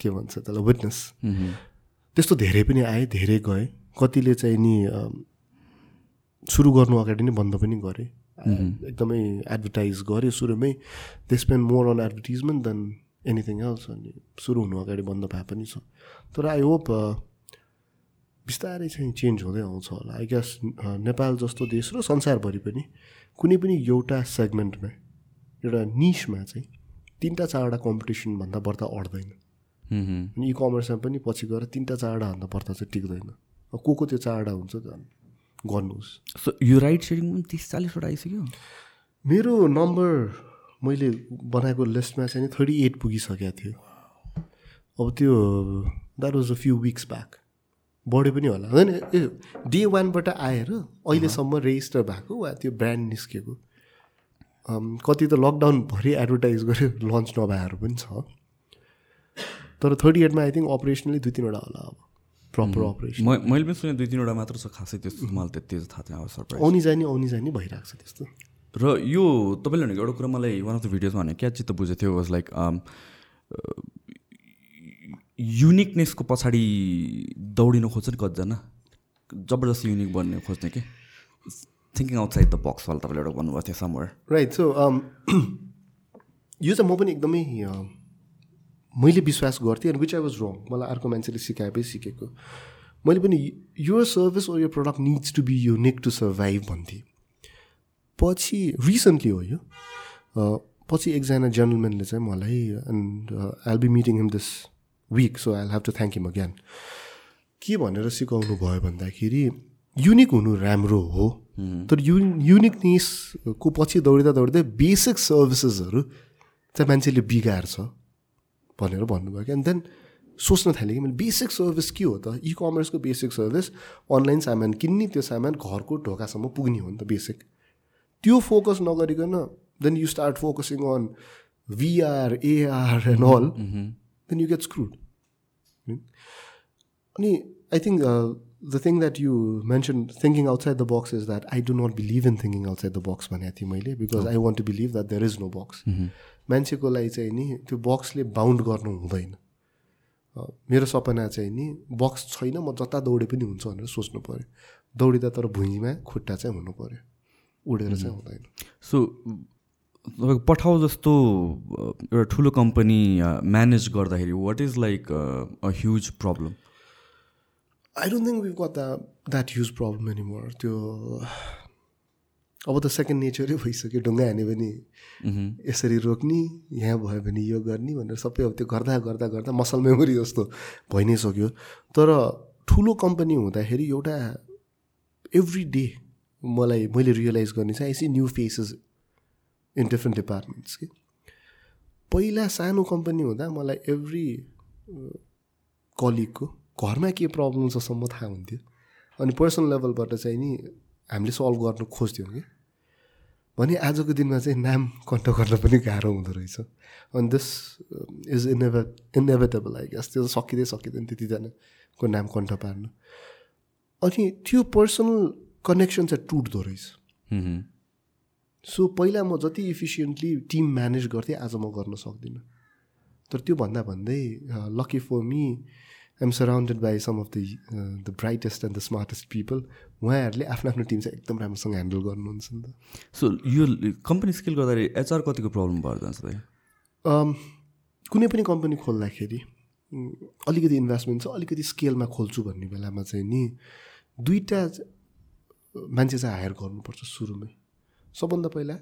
[SPEAKER 2] के भन्छ त्यसलाई विटनेस त्यस्तो धेरै पनि आए धेरै गए। कतिले चाहिँ नि सुरु गर्नु अगाडि नै बन्द पनि गरे। एकदमै एडभर्टाइज गऱ्यो सुरुमै। They spend more on advertisement than anything else अनि सुरु हुनु अगाडि बन्द भए पनि छ। तर आई होप बिस्तारै चाहिँ चेन्ज हुँदै आउँछ होला। आई गेस नेपाल जस्तो देश र संसारभरि पनि कुनै पनि एउटा सेगमेन्टमा एउटा निसमा चाहिँ तिनवटा चारवटा कम्पिटिसनभन्दा बढ्दा अड्दैन। अनि इ कमर्समा पनि पछि गएर तिनवटा चारवटा भन्दा पर्दा चाहिँ टिक्दैन। को को त्यो चारवटा हुन्छ त गर्नुहोस्।
[SPEAKER 1] सो यो राइड सेयरिङ पनि तिस चालिसवटा आइसक्यो?
[SPEAKER 2] मेरो नम्बर मैले बनाएको लिस्टमा चाहिँ थर्टी एट पुगिसकेको थियो। अब त्यो that was a few weeks back बढ्यो पनि होला। होइन ए डे वानबाट आएर अहिलेसम्म रेजिस्टर भएको वा त्यो ब्रान्ड निस्केको। कति त लकडाउनभरि एडभर्टाइज गर्यो लन्च नभएहरू पनि छ। तर थर्टी एटमा आई थिङ्क अपरेसनली दुई तिनवटा होला अब। प्रपर अपरेसन
[SPEAKER 1] म मैले पनि सुने दुई तिनवटा मात्र छ खासै त्यस्तो। मलाई त्यति थाहा थिएन
[SPEAKER 2] आउनी जाने आउनी जाने भइरहेको छ त्यस्तो।
[SPEAKER 1] र यो तपाईँले भनेको एउटा कुरा मलाई वान अफ द भिडियोजमा भने क्या चित्त बुझेको थियो वाज लाइक युनिकनेसको पछाडि दौडिन खोज्छ नि कतिजना? जबरजस्ती युनिक बन्ने खोज्ने कि? थिङ्किङ आउटसाइड द बक्स वाला तपाईँले एउटा भन्नुभएको थियो समवेयर
[SPEAKER 2] राइट सो यो चाहिँ म पनि एकदमै um, मैले विश्वास गर्थेँ and which I was wrong मलाई अर्को मान्छेले सिकाएपछि सिकेको। मैले पनि यो सर्भिस ओर यो product needs to be unique to survive भन्थेँ। पछि रिसेन्टली हो यो। पछि एकजना जेन्टलम्यानले चाहिँ मलाई and I'll be meeting him this week so I have to thank him again के भनेर सिकाउनु भयो भन्दाखेरि युनिक हुनु राम्रो हो तर यु युनिकनेसको पछि दौडिँदा दौडिँदै बेसिक सर्भिसेसहरू चाहिँ मान्छेले बिगार्छ भनेर भन्नुभयो कि एन्ड देन सोच्न थालेँ कि मैले बेसिक सर्भिस के हो त? इ कमर्सको बेसिक सर्भिस अनलाइन सामान किन्ने त्यो सामान घरको ढोकासम्म पुग्ने हो नि त बेसिक त्यो फोकस नगरिकन then you start focusing on VR AR and all then you get screwed अनि I think the thing that you mention thinking outside the box is that I do not believe in thinking outside the box भनेको थिएँ मैले because I want to believe that there is no box मान्छेको लागि चाहिँ नि त्यो बक्सले bound गर्नु हुँदैन मेरो सपना चाहिँ नि बक्स छैन म जता दौडे पनि हुन्छ भनेर सोच्नु पऱ्यो दौडिँदा तर भुइँमा खुट्टा चाहिँ हुनु पऱ्यो उडेर चाहिँ हुँदैन।
[SPEAKER 1] सो तपाईँको पठाउ जस्तो एउटा ठुलो कम्पनी म्यानेज गर्दाखेरि what is like a huge problem
[SPEAKER 2] I don't think we got the that huge problem anymore त्यो अब त सेकेन्ड नेचरै भइसक्यो ढुङ्गा हान्यो भने यसरी रोक्ने यहाँ भयो भने यो गर्ने भनेर सबै अब त्यो गर्दा गर्दा गर्दा मसल मेमोरी जस्तो भइ नै सक्यो। तर ठुलो कम्पनी हुँदाखेरि एउटा एभ्री डे मलाई मैले रियलाइज गर्ने चाहिँ I see new faces in different departments कि पहिला सानो कम्पनी हुँदा मलाई एभ्री कलिगको घरमा के प्रब्लम छ थाहा हुन्थ्यो। अनि पर्सनल लेभलबाट चाहिँ नि हामीले सल्भ गर्नु खोज्थ्यौँ कि भने आजको दिनमा चाहिँ नाम कन्ट गर्न पनि गाह्रो हुँदो रहेछ। अनि दिस इज इनेभे इनेभेटेबल आई गेस त्यो सकिँदै सकिँदैन त्यतिजनाको नाम कन्ठ पार्नु। अनि त्यो पर्सनल कनेक्सन चाहिँ टुट्दो रहेछ. सो पहिला म जति इफिसियन्टली टिम म्यानेज गर्थेँ आज म गर्न सक्दिनँ। तर त्यो भन्दा भन्दै lucky for me I'm surrounded by some of the the brightest and the smartest people उहाँहरूले आफ्नो आफ्नो टिम चाहिँ एकदम राम्रोसँग ह्यान्डल गर्नुहुन्छ नि त।
[SPEAKER 1] सो यो कम्पनी स्केल गर्दाखेरि एचआर कतिको प्रब्लम भएर जान्छ
[SPEAKER 2] कुनै पनि कम्पनी खोल्दाखेरि अलिकति इन्भेस्टमेन्ट छ अलिकति स्केलमा खोल्छु भन्ने बेलामा चाहिँ नि दुईवटा मान्छे चाहिँ हायर गर्नुपर्छ सुरुमै। सबभन्दा पहिला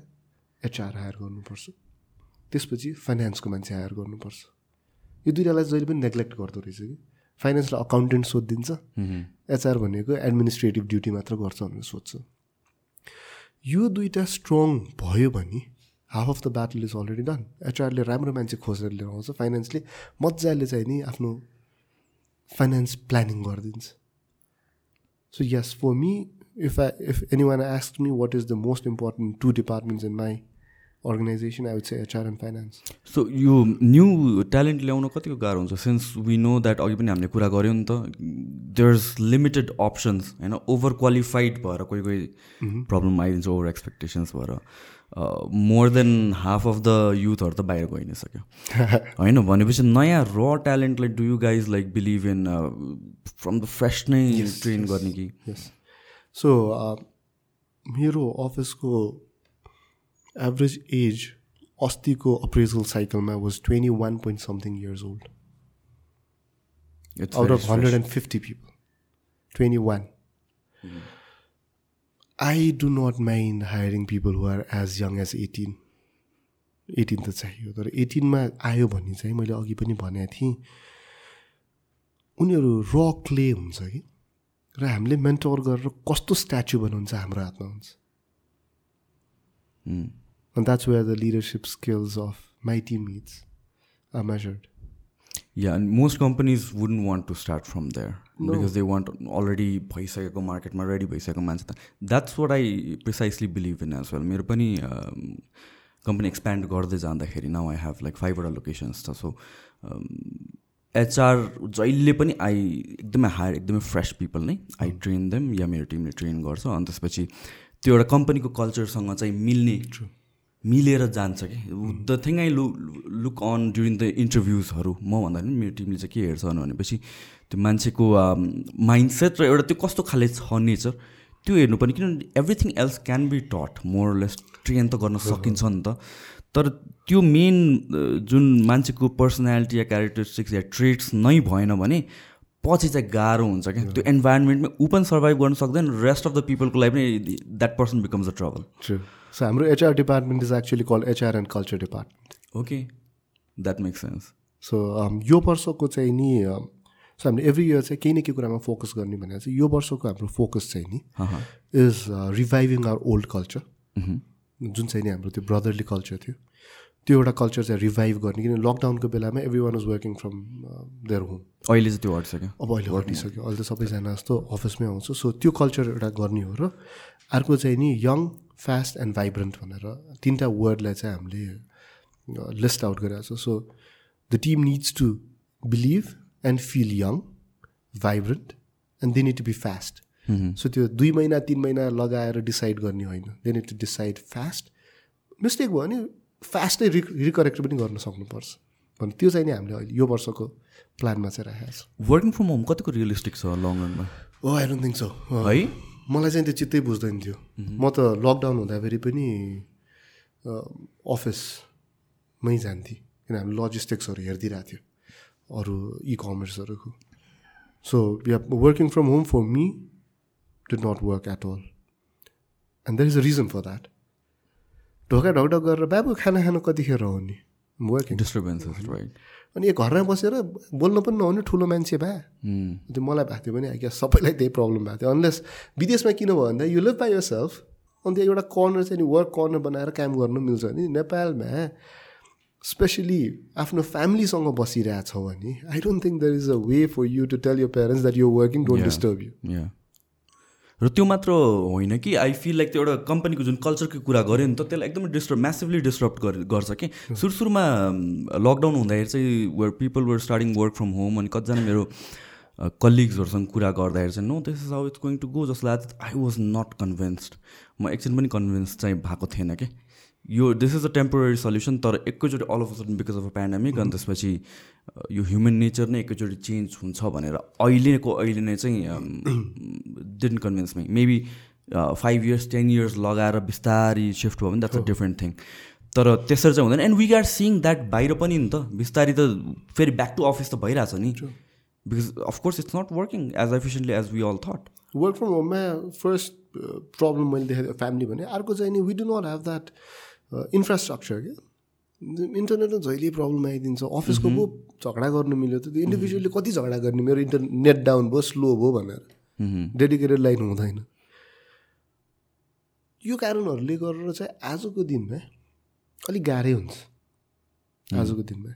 [SPEAKER 2] एचआर हायर गर्नुपर्छ। त्यसपछि फाइनेन्सको मान्छे हायर गर्नुपर्छ। यो दुइटालाई जहिले पनि नेग्लेक्ट गर्दो रहेछ कि। फाइनेन्सलाई अकाउन्टेन्ट सोधिदिन्छ। एचआर भनेको एडमिनिस्ट्रेटिभ ड्युटी मात्र गर्छ भनेर सोध्छ। यो दुइटा स्ट्रङ भयो भने half of the battle is already done एचआरले राम्रो मान्छे खोजेर लिएर आउँछ। फाइनेन्सले मजाले चाहिँ नि आफ्नो फाइनेन्स प्लानिङ गरिदिन्छ। So yes for me I if anyone ask me what is the most important two departments in my organisation I would say HR and finance
[SPEAKER 1] so यो न्यू ट्यालेन्ट ल्याउन कतिको गाह्रो हुन्छ? सिन्स वी नो द्याट अघि पनि हामीले कुरा गऱ्यौँ नि त देयर इज लिमिटेड अप्सन्स होइन? ओभर क्वालिफाइड भएर कोही कोही प्रब्लम आइदिन्छ ओभर एक्सपेक्टेसन्स भएर। More than half of the युथहरू त बाहिर गइ नै सक्यो। होइन? भनेपछि नयाँ र ट्यालेन्टलाई do you guys like believe in from the fresh नै ट्रेन गर्ने कि?
[SPEAKER 2] सो मेरो अफिसको एभरेज एज अस्तिको अप्रेजल साइकलमा was twenty one point something years old
[SPEAKER 1] It's
[SPEAKER 2] out
[SPEAKER 1] very
[SPEAKER 2] of 150 people. 21 i do not mind hiring people who are as young as 18 18 त चाहियो तर 18 मा आयो भने चाहिँ मैले अघि पनि भनेको थिएँ उनीहरू र क्ले हुन्छ कि? र हामीले मेन्टोर गरेर कस्तो स्ट्याच्यु बनाउँछ हाम्रो हातमा हुन्छ।
[SPEAKER 1] अनि
[SPEAKER 2] that's where the leadership skills of my team it's are measured
[SPEAKER 1] yeah and most companies wouldn't want to start from there because they want already भइसकेको मार्केटमा रेडी भइसकेको मान्छे त। That's what I precisely believe in as well मेरो पनि company expand गर्दै जाँदाखेरि now I have like फाइभवटा लोकेसन्स छ सो एचआर जहिले पनि आई एकदमै हायर एकदमै फ्रेस पिपल नै आई ट्रेन देम या मेरो टिमले ट्रेन गर्छ। अनि त्यसपछि त्यो एउटा कम्पनीको कल्चरसँग चाहिँ मिल्ने मिलेर जान्छ कि। The thing I look look on during the इन्टरभ्युजहरू म भन्दा पनि मेरो टिमले चाहिँ के हेर्छ भनेपछि त्यो मान्छेको माइन्डसेट र एउटा त्यो कस्तो खाले छ नेचर त्यो हेर्नु पनि किनभने everything else can be taught more less train त गर्न सकिन्छ नि त। तर त्यो मेन जुन मान्छेको पर्सनालिटी या क्यारेक्टरिस्टिक्स या ट्रेड्स नै भएन भने पछि चाहिँ गाह्रो हुन्छ क्या। त्यो इन्भाइरोमेन्टमा ऊ पनि सर्भाइभ गर्न सक्दैन रेस्ट अफ द पिपलको लागि पनि that person becomes a trouble
[SPEAKER 2] True. So हाम्रो HR department is actually called HR and culture department.
[SPEAKER 1] Okay that make sense
[SPEAKER 2] so यो वर्षको चाहिँ नि सो हामीले एभ्री इयर चाहिँ केही न केही कुरामा फोकस गर्ने भनेर चाहिँ यो वर्षको हाम्रो फोकस चाहिँ नि is reviving our old culture जुन चाहिँ नि हाम्रो त्यो ब्रदरली कल्चर थियो त्यो एउटा कल्चर चाहिँ रिभाइभ गर्ने किन लकडाउनको बेलामा everyone was working from their home
[SPEAKER 1] अहिले चाहिँ त्यो हटिसक्यो।
[SPEAKER 2] अब अहिले हटिसक्यो। अहिले त सबैजना जस्तो अफिसमै आउँछ। सो त्यो कल्चर एउटा गर्ने हो र अर्को चाहिँ नि यङ फास्ट एन्ड भाइब्रेन्ट भनेर तिनवटा वर्डलाई चाहिँ हामीले लिस्ट आउट गरिरहेको छ। So the team needs to believe and feel young vibrant and they need to be fast so त्यो दुई महिना तिन महिना लगाएर डिसाइड गर्ने होइन। They need to decide fast mistake भयो भने फास्टै रिक रिकरेक्ट पनि गर्न सक्नुपर्छ। भने त्यो चाहिँ नि हामीले अहिले यो वर्षको प्लानमा चाहिँ राखेको छ।
[SPEAKER 1] वर्किङ फ्रम होम कतिको रियलिस्टिक छ लङ रनमा
[SPEAKER 2] oh I don't think so
[SPEAKER 1] है?
[SPEAKER 2] मलाई चाहिँ त्यो चित्तै बुझ्दैन थियो। म त लकडाउन हुँदाखेरि पनि अफिसमै जान्थेँ। किन हामी लजिस्टिक्सहरू हेरिदिरहेको थियो। अरू इ कमर्सहरूको so yeah working from home for me did not work at all and there is a reason for that ढोका ढकढक गरेर बाबु खाना खानु कतिखेर हो नि वर्किङ
[SPEAKER 1] डिस्टर्बेन्सेस राइट
[SPEAKER 2] अनि यो घरमा बसेर बोल्न पनि नहुने ठुलो मान्छे भए। त्यो मलाई भएको थियो भने गेस सबैलाई त्यही प्रब्लम भएको थियो। अनलेस विदेशमा किन भयो भन्दा you live by yourself अनि त्यो एउटा कर्नर चाहिँ नि वर्क कर्नर बनाएर काम गर्नु मिल्छ नि। नेपालमा स्पेसली आफ्नो फ्यामिलीसँग बसिरहेछौ भने I don't think there is a way for you to tell your parents that you working don't disturb या
[SPEAKER 1] र त्यो मात्र होइन कि आई फिल लाइक त्यो एउटा कम्पनीको जुन कल्चरको कुरा गऱ्यो नि त त्यसलाई एकदमै डिस्टर्ब म्यासिभली डिस्टर्ब गर्छ कि। सुरु सुरुमा लकडाउन हुँदाखेरि चाहिँ were people were starting work from home अनि कतिजना मेरो कलिग्सहरूसँग कुरा गर्दाखेरि चाहिँ no this is how it's going to go जसलाई आई वाज नट कन्भिन्स्ड म एकछिन पनि कन्भिन्स चाहिँ भएको थिएन कि। यो this is a temporary solution तर एकैचोटि all of a sudden because of a pandemic अनि त्यसपछि यो ह्युमन नेचर नै एकैचोटि चेन्ज हुन्छ भनेर अहिलेको अहिले नै चाहिँ didn't convince me maybe five years ten years लगाएर बिस्तारी सिफ्ट भयो भने द्याट्स अ डिफ्रेन्ट थिङ तर त्यसरी चाहिँ हुँदैन. And we are seeing that बाहिर पनि नि त बिस्तारी त फेरि ब्याक टु अफिस त भइरहेछ नि। Because of course it's not working as efficiently as we all thought
[SPEAKER 2] work from होममा फर्स्ट प्रब्लम मैले देखेँ फ्यामिली भने अर्को चाहिँ नि we do not have that infrastructure क्या? इन्टरनेटमा जहिले प्रब्लम आइदिन्छ। अफिसको पो झगडा गर्नु मिल्यो त इन्डिभिजुअली कति झगडा गर्ने? मेरो इन्टरनेट डाउन भयो स्लो भयो भनेर। डेडिकेटेड लाइन हुँदैन। यो कारणहरूले गरेर चाहिँ आजको दिनमा अलिक गाह्रै हुन्छ। आजको दिनमा।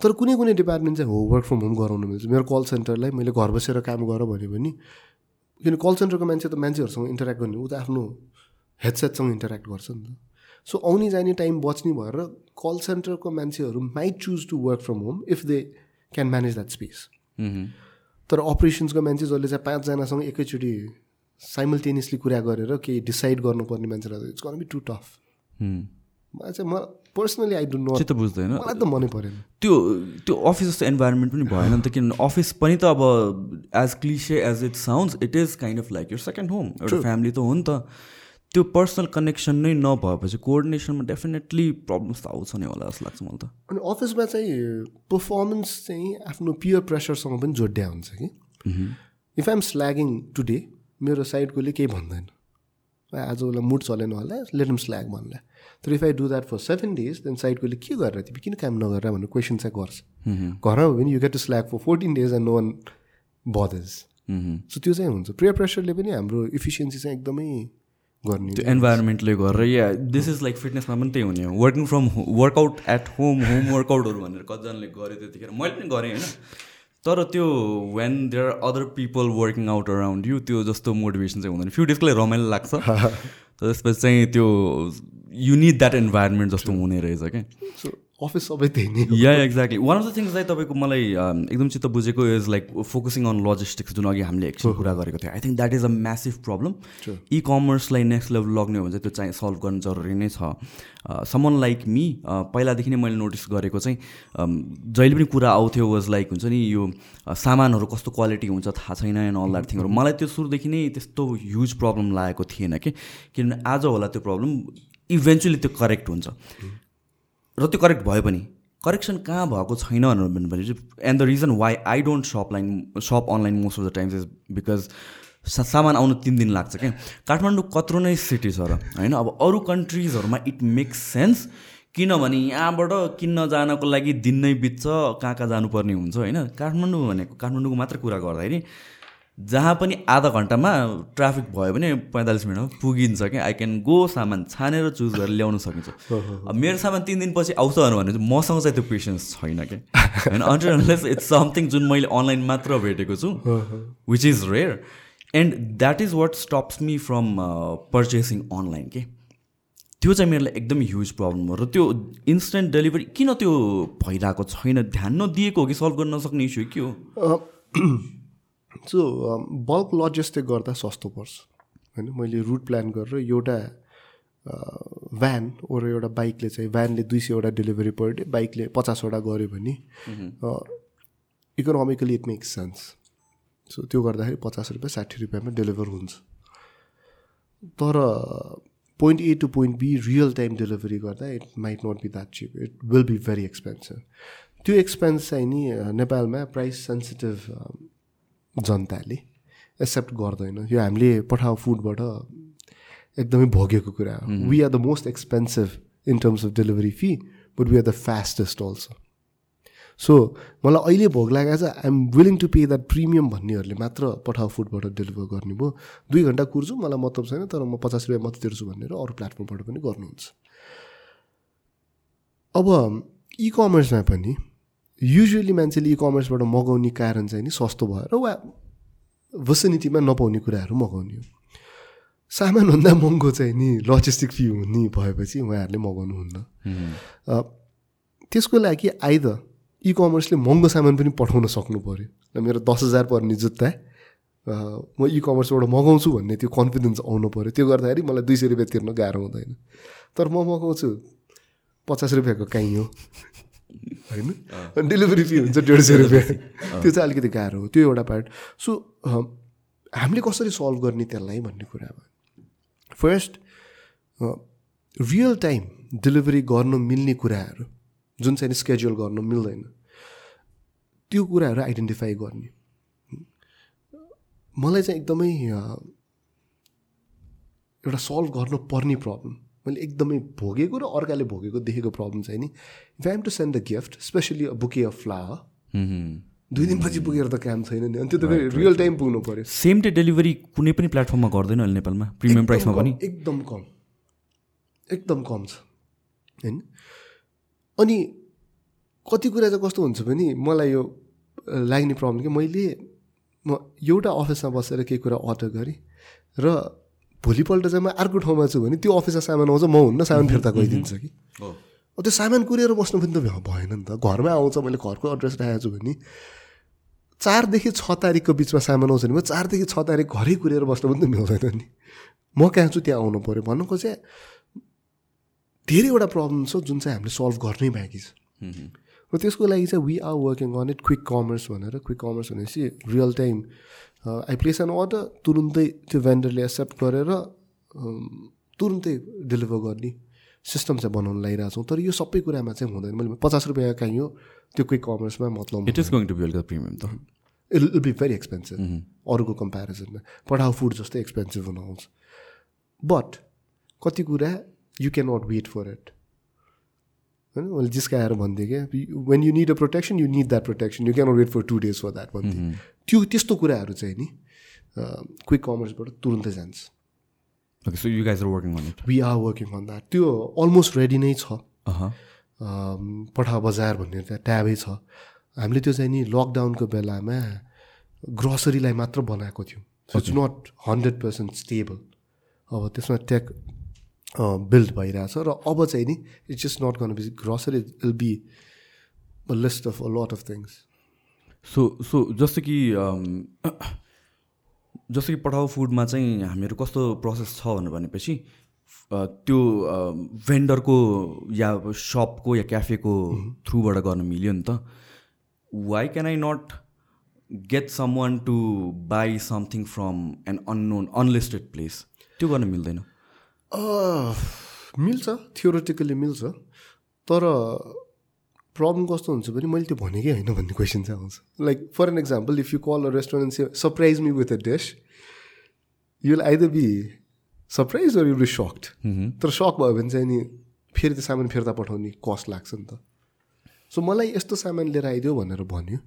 [SPEAKER 2] तर कुनै कुनै डिपार्टमेन्ट चाहिँ हो वर्क फ्रम होम गराउनु मिल्छ। मेरो कल सेन्टरलाई मैले घर बसेर काम गर भन्यो भने किन कल सेन्टरको मान्छे त मान्छेहरूसँग इन्टरेक्ट गर्ने ऊ त आफ्नो हेडसेटसँग इन्टरेक्ट गर्छ नि त। सो आउने जाने टाइम बच्ने भएर कल सेन्टरको मान्छेहरू might choose to work from home if they can manage that space तर अपरेसन्सको मान्छे जसले चाहिँ पाँचजनासँग एकैचोटि साइमल्टेनियसली कुरा गरेर केही डिसाइड गर्नुपर्ने मान्छेलाई इट्स बी टु टफ मलाई चाहिँ म पर्सनली आई डु नट
[SPEAKER 1] त बुझ्दैन
[SPEAKER 2] मलाई त मनै परेन
[SPEAKER 1] त्यो त्यो अफिस जस्तो इन्भाइरोमेन्ट पनि भएन नि त किनभने अफिस पनि त अब as cliche as it sounds it is kind of like your second home एउटा फ्यामिली त हो नि त त्यो पर्सनल कनेक्सन नै नभएपछि कोअर्डिनेसनमा डेफिनेटली प्रब्लम्स त आउँछ नै होला जस्तो लाग्छ मलाई त।
[SPEAKER 2] अनि अफिसमा चाहिँ पर्फर्मेन्स चाहिँ आफ्नो पियर प्रेसरसँग पनि जोड्या हुन्छ कि। इफ आइएम स्ल्यागिङ टुडे मेरो साइडकोले केही भन्दैन। आज उसलाई मुड चलेन होला लेट एम स्ल्याग भन्ला। तर if I do that for seven days then साइडकोले के गरेर तिमी किन काम नगरेर भनेर क्वेसन चाहिँ गर्छ। घरमा भयो भने you get to slack for fourteen days and no one bothers so त्यो चाहिँ हुन्छ। प्रियर प्रेसरले पनि हाम्रो इफिसियन्सी चाहिँ एकदमै गर्ने
[SPEAKER 1] त्यो इन्भाइरोमेन्टले गरेर या दिस इज लाइक फिटनेसमा पनि त्यही हुने working from workout at home home वर्कआउटहरू भनेर कतिजनाले गऱ्यो त्यतिखेर। मैले पनि गरेँ होइन। तर त्यो when there are other people working out around you त्यो जस्तो मोटिभेसन चाहिँ हुँदैन। फ्यु डेजको लागि रमाइलो लाग्छ। त्यसपछि चाहिँ त्यो युनिट द्याट इन्भाइरोमेन्ट जस्तो हुने रहेछ क्या।
[SPEAKER 2] सो अफिस सबै त्यही नै
[SPEAKER 1] yeah exactly one of the things चाहिँ तपाईँको मलाई एकदम चित्त बुझेको is like focusing on logistics जुन अघि हामीले एकछिन कुरा गरेको थियो. I think that is a massive problem इ कमर्सलाई नेक्स्ट लेभल लग्ने हो भने चाहिँ त्यो चाहिँ सल्भ गर्नु जरुरी नै छ। समन लाइक मी पहिलादेखि नै मैले नोटिस गरेको चाहिँ जहिले पनि कुरा आउँथ्यो वाज लाइक हुन्छ नि यो सामानहरू कस्तो क्वालिटी हुन्छ थाहा छैन एन्ड अल द्याट थिङहरू मलाई त्यो सुरुदेखि नै त्यस्तो ह्युज प्रब्लम लागेको थिएन कि। किनभने आज होला त्यो प्रब्लम इभेन्चुली त्यो करेक्ट हुन्छ। र त्यो करेक्ट भयो पनि। करेक्सन कहाँ भएको छैन भने चाहिँ and the reason why I don't shop line shop online most of the times is because सामान आउनु तिन दिन लाग्छ क्या। काठमाडौँ कत्रो नै सिटी छ र होइन? अब अरू कन्ट्रिजहरूमा इट मेक्स सेन्स किनभने यहाँबाट किन्न जानको लागि दिन नै बित्छ कहाँ कहाँ जानुपर्ने हुन्छ होइन? काठमाडौँ भनेको काठमाडौँको मात्र कुरा गर्दाखेरि जहाँ पनि आधा घन्टामा ट्राफिक भयो भने पैँतालिस मिनटमा पुगिन्छ क्या। आई क्यान गो सामान छानेर चुज गरेर ल्याउन सकिन्छ। अब मेरो सामान तिन दिनपछि आउँछ भने चाहिँ मसँग चाहिँ त्यो पेसेन्स छैन क्या। होइन इट्स समथिङ जुन मैले अनलाइन मात्र भेटेको छु which is rare and that is what stops me from purchasing online के। त्यो चाहिँ मेरो लागि एकदमै ह्युज प्रब्लम हो। र त्यो इन्स्टेन्ट डेलिभरी किन त्यो भइरहेको छैन? ध्यान नदिएको हो कि? सल्भ गर्न नसक्ने इस्यु के हो?
[SPEAKER 2] सो बल्क लजिस्टिक गर्दा सस्तो पर्छ। होइन मैले रुट प्लान गरेर एउटा भ्यान ओर एउटा बाइकले चाहिँ भ्यानले दुई सयवटा डेलिभरी पर डे बाइकले पचासवटा गऱ्यो भने economically it makes sense so त्यो गर्दाखेरि पचास रुपियाँ साठी रुपियाँमा डेलिभर हुन्छ। तर point A to point B real time delivery गर्दा it might not be that cheap it will be very expensive त्यो एक्सपेन्स चाहिँ नि नेपालमा प्राइस सेन्सिटिभ जनताले एक्सेप्ट गर्दैन। यो हामीले पठाउ फुडबाट एकदमै भोगेको कुरा हो। We are the most expensive in terms of delivery fee but we are the fastest also so मलाई अहिले भोग लागेको छ I'm willing to pay that premium भन्नेहरूले मात्र पठाउ फुडबाट डेलिभर गर्ने भयो। दुई घन्टा कुर्छु मलाई मतलब छैन तर म पचास रुपियाँ मात्रै तिर्छु भनेर अरू प्लेटफर्मबाट पनि गर्नुहुन्छ। अब इ कमर्समा पनि युजली मान्छेले इ कमर्सबाट मगाउने कारण चाहिँ नि सस्तो भएर वा भोसिनिटीमा नपाउने कुराहरू मगाउने हो। सामानभन्दा महँगो चाहिँ नि लजिस्टिक फी हुने भएपछि उहाँहरूले मगाउनुहुन्न। त्यसको लागि आइदर इ कमर्सले महँगो सामान पनि पठाउन सक्नु पऱ्यो मेरो दस हजार पर्ने जुत्ता अ, म इ कमर्सबाट मगाउँछु भन्ने त्यो कन्फिडेन्स आउनु पऱ्यो त्यो गर्दाखेरि मलाई दुई सय रुपियाँ तिर्न गाह्रो हुँदैन। तर म मगाउँछु पचास रुपियाँको काहीँ हो। होइन? अनि डेलिभरी फी हुन्छ डेढ सय रुपियाँ। त्यो चाहिँ अलिकति गाह्रो हो त्यो एउटा पार्ट सो हामीले कसरी सल्भ गर्ने त्यसलाई भन्ने कुरा भयो फर्स्ट रियल टाइम डेलिभरी गर्न मिल्ने कुराहरू जुन चाहिँ स्केड्युल गर्न मिल्दैन त्यो कुराहरू आइडेन्टिफाई गर्ने। मलाई चाहिँ एकदमै एउटा सल्भ गर्न पर्ने प्रब्लम मैले एकदमै भोगेको र अर्काले भोगेको देखेको प्रब्लम चाहिँ नि if I'm to send the gift specially a bouquet of flower दुई दिनपछि पुगेर त काम छैन नि अनि त्यो त फेरि रियल टाइम पुग्नु पऱ्यो
[SPEAKER 1] सेम डे डेलिभरी कुनै पनि प्लेटफर्ममा गर्दैन अहिले नेपालमा प्रिमियम प्राइसमा पनि?
[SPEAKER 2] एकदम कम एकदम कम छ होइन? अनि कति कुरा चाहिँ कस्तो हुन्छ भने मलाई यो लाग्ने प्रब्लम कि मैले म एउटा अफिसमा बसेर केही कुरा अर्डर गरेँ र भोलिपल्ट चाहिँ म अर्को ठाउँमा छु भने त्यो अफिसमा सामान आउँछ म हुन्न सामान फिर्ता गइदिन्छ कि। त्यो सामान कुरेर बस्नु पनि त भए- भएन नि त। घरमै आउँछ मैले घरको एड्रेस राखेको छु भने। चारदेखि छ तारिकको बिचमा सामान आउँछ भने म चारदेखि छ तारिक घरै कुरेर बस्नु पनि त मिल्दैन नि। म कहाँ छु त्यहाँ आउनु पऱ्यो भन्नुको चाहिँ धेरैवटा प्रब्लम छ जुन चाहिँ हामीले सल्भ गर्नै बाँकी छ। र त्यसको लागि चाहिँ we are working on it quick commerce भनेर। क्विक कमर्स भनेपछि real time I place an order तुरुन्तै त्यो भेन्डरले एक्सेप्ट गरेर तुरुन्तै डेलिभर गर्ने सिस्टम चाहिँ बनाउन लगाइरहेको छौँ तर यो सबै कुरामा चाहिँ हुँदैन मैले पचास रुपियाँ कहीँ हो त्यो क्विक कमर्समा मतलब
[SPEAKER 1] it is going to be अलिकति प्रिमियम त
[SPEAKER 2] it will be very expensive अरूको कम्पेरिजनमा पठाउ फुड जस्तै एक्सपेन्सिभ हुन आउँछ बट कति कुरा you can not wait for it होइन? मैले जिस्काएर भनिदिएँ क्या when you need a protection you need that protection you can wait for two days for that भनिदिएँ त्यो त्यस्तो कुराहरू चाहिँ नि क्विक कमर्सबाट तुरुन्तै जान्छ।
[SPEAKER 1] So you guys are working on it
[SPEAKER 2] we are working on that त्यो अलमोस्ट रेडी नै छ। अम, पठा बजार भन्ने त्यहाँ ट्याबै छ। हामीले त्यो चाहिँ नि लकडाउनको बेलामा ग्रोसरीलाई मात्र बनाएको थियौँ। It's not hundred percent stable अब त्यसमा टेक बिल्ड भइरहेछ र अब चाहिँ नि it's just not gonna be grocery will be a list of a lot of things
[SPEAKER 1] so so जस्तो कि जस्तो कि पठाउ फुडमा चाहिँ हामीहरू कस्तो प्रोसेस छ भनेर भनेपछि त्यो भेन्डरको या सपको या क्याफेको थ्रुबाट गर्न मिल्यो नि त। Why can I not get someone to buy something from an unknown unlisted place त्यो गर्न मिल्दैन।
[SPEAKER 2] मिल्छ थियोरिटिकली मिल्छ। तर प्रब्लम कस्तो हुन्छ भने मैले त्यो भनेकै होइन भन्ने क्वेसन चाहिँ आउँछ। Like for an example if you call a restaurant surprise me with a dish you will either be surprise or you be sucked तर सक भयो भने चाहिँ नि फेरि त्यो सामान फिर्ता पठाउने कस्ट लाग्छ नि त। सो मलाई यस्तो सामान लिएर आइदियो भनेर भन्यो।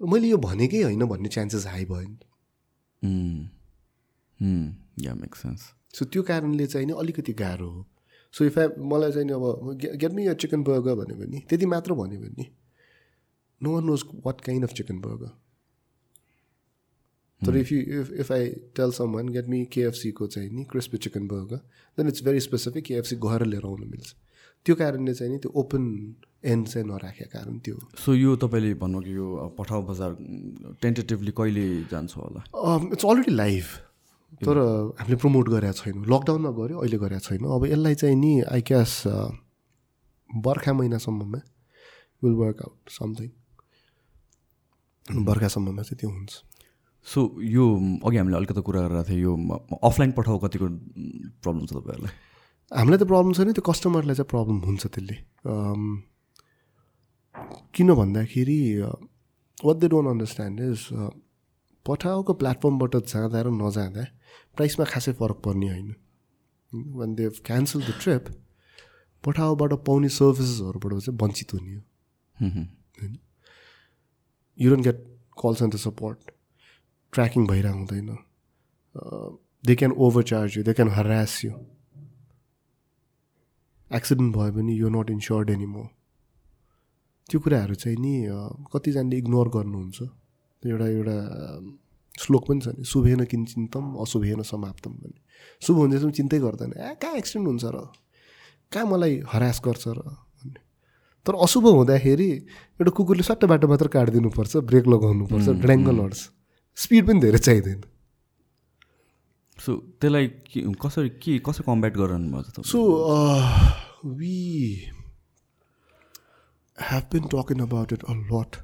[SPEAKER 2] मैले यो भनेकै होइन भन्ने चान्सेस हाई भयो नि।
[SPEAKER 1] या मेक सेन्स
[SPEAKER 2] सो त्यो कारणले चाहिँ नि अलिकति गाह्रो हो। सो इफ आई मलाई चाहिँ नि अब गेट मी यो चिकन बर्गर भन्यो भने त्यति मात्र भन्यो भने no one knows what kind of chicken burger तर if you if if I tell someone get me केएफसीको चाहिँ नि crispy chicken burger then it's very specific KFC गएर लिएर आउनु मिल्छ। त्यो कारणले चाहिँ नि त्यो ओपन एन्ड चाहिँ नराखेको कारण त्यो हो।
[SPEAKER 1] सो यो तपाईँले भन्नु कि यो पठाउ बजार टेन्टेटिभली कहिले जान्छ होला?
[SPEAKER 2] इट्स अलरेडी लाइभ तर हामीले प्रमोट गरेका छैनौँ। लकडाउनमा गऱ्यो अहिले गरेका छैनौँ। अब यसलाई चाहिँ नि आई क्यास बर्खा महिनासम्ममा विल वर्क आउट समथिङ बर्खासम्ममा चाहिँ त्यो हुन्छ।
[SPEAKER 1] सो यो अघि हामीले अलिकति कुरा गरेर थियौँ यो अफलाइन पठाउ कतिको प्रब्लम छ तपाईँहरूलाई?
[SPEAKER 2] हामीलाई त प्रब्लम छैन त्यो कस्टमरलाई चाहिँ प्रब्लम हुन्छ त्यसले। किन भन्दाखेरि what they don't understand is पठाएको प्लेटफर्मबाट जाँदा र नजाँदा प्राइसमा खासै फरक पर्ने होइन। When they cancel the trip पठाओबाट पाउने सर्भिसेसहरूबाट चाहिँ वञ्चित हुने हो। You don't get call center support tracking भइरहेको हुँदैन they can overcharge you they can harass you accident भयो भने you not insured any more त्यो कुराहरू चाहिँ नि कतिजनाले इग्नोर गर्नुहुन्छ। एउटा एउटा अ, श्लोक पनि छ नि शुभेन किनचिन्तम अशुभेन समाप्तम भन्ने। शुभ हुँदैछ चिन्तै गर्दैन। ए कहाँ एक्सिडेन्ट हुन्छ र? कहाँ मलाई हरास गर्छ र? भन्ने। तर अशुभ हुँदाखेरि एउटा कुकुरले सट्ट बाटो मात्र काटिदिनुपर्छ ब्रेक लगाउनुपर्छ ड्राङ्गल लड्छ स्पिड पनि धेरै चाहिँदैन।
[SPEAKER 1] सो त्यसलाई कसरी के कसरी कम्ब्याट छ
[SPEAKER 2] uh, we have been talking about it a lot.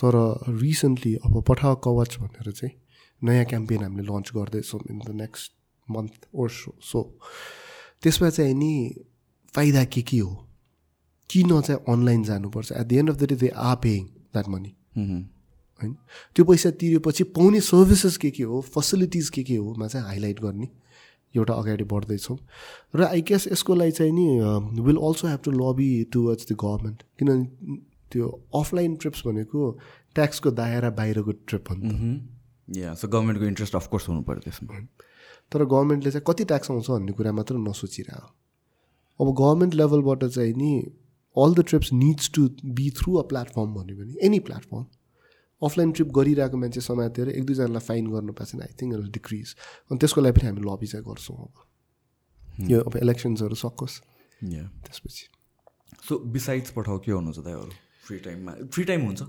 [SPEAKER 2] तर रिसेन्टली अब पठाव कवच भनेर चाहिँ नयाँ क्याम्पेन हामीले लन्च गर्दैछौँ in the next month or so so त्यसमा चाहिँ नि फाइदा के के हो? किन चाहिँ अनलाइन जानुपर्छ? At the end of the day they are paying that money. होइन? त्यो पैसा तिरेपछि पाउने सर्भिसेस के के हो? फेसिलिटिज के के होमा चाहिँ हाइलाइट गर्ने एउटा अगाडि बढ्दैछौँ र आई गेस यसको लागि चाहिँ नि will also have to lobby towards the government किनभने त्यो अफलाइन ट्रिप्स भनेको ट्याक्सको दायरा बाहिरको ट्रिप हो।
[SPEAKER 1] या सो गभर्मेन्टको इन्ट्रेस्ट अफकोर्स हुनु पऱ्यो त्यसमा।
[SPEAKER 2] तर गभर्मेन्टले चाहिँ कति ट्याक्स आउँछ भन्ने कुरा मात्र नसोचिरह। अब गभर्मेन्ट लेभलबाट चाहिँ नि all the trips needs to be through a platform भन्यो भने एनी प्लेटफर्म अफलाइन ट्रिप गरिरहेको मान्छे समातेर एक दुईजनालाई फाइन गर्नु पाएको छैन आई थिङ्क इट डिक्रिज अनि त्यसको लागि पनि हामी लबी चाहिँ गर्छौँ अब। यो अब इलेक्सन्सहरू सकोस्। त्यसपछि।
[SPEAKER 1] सो बिसाइड्स पठाउ के हुनुहुन्छ त अरू फ्री टाइममा फ्री टाइम हुन्छ।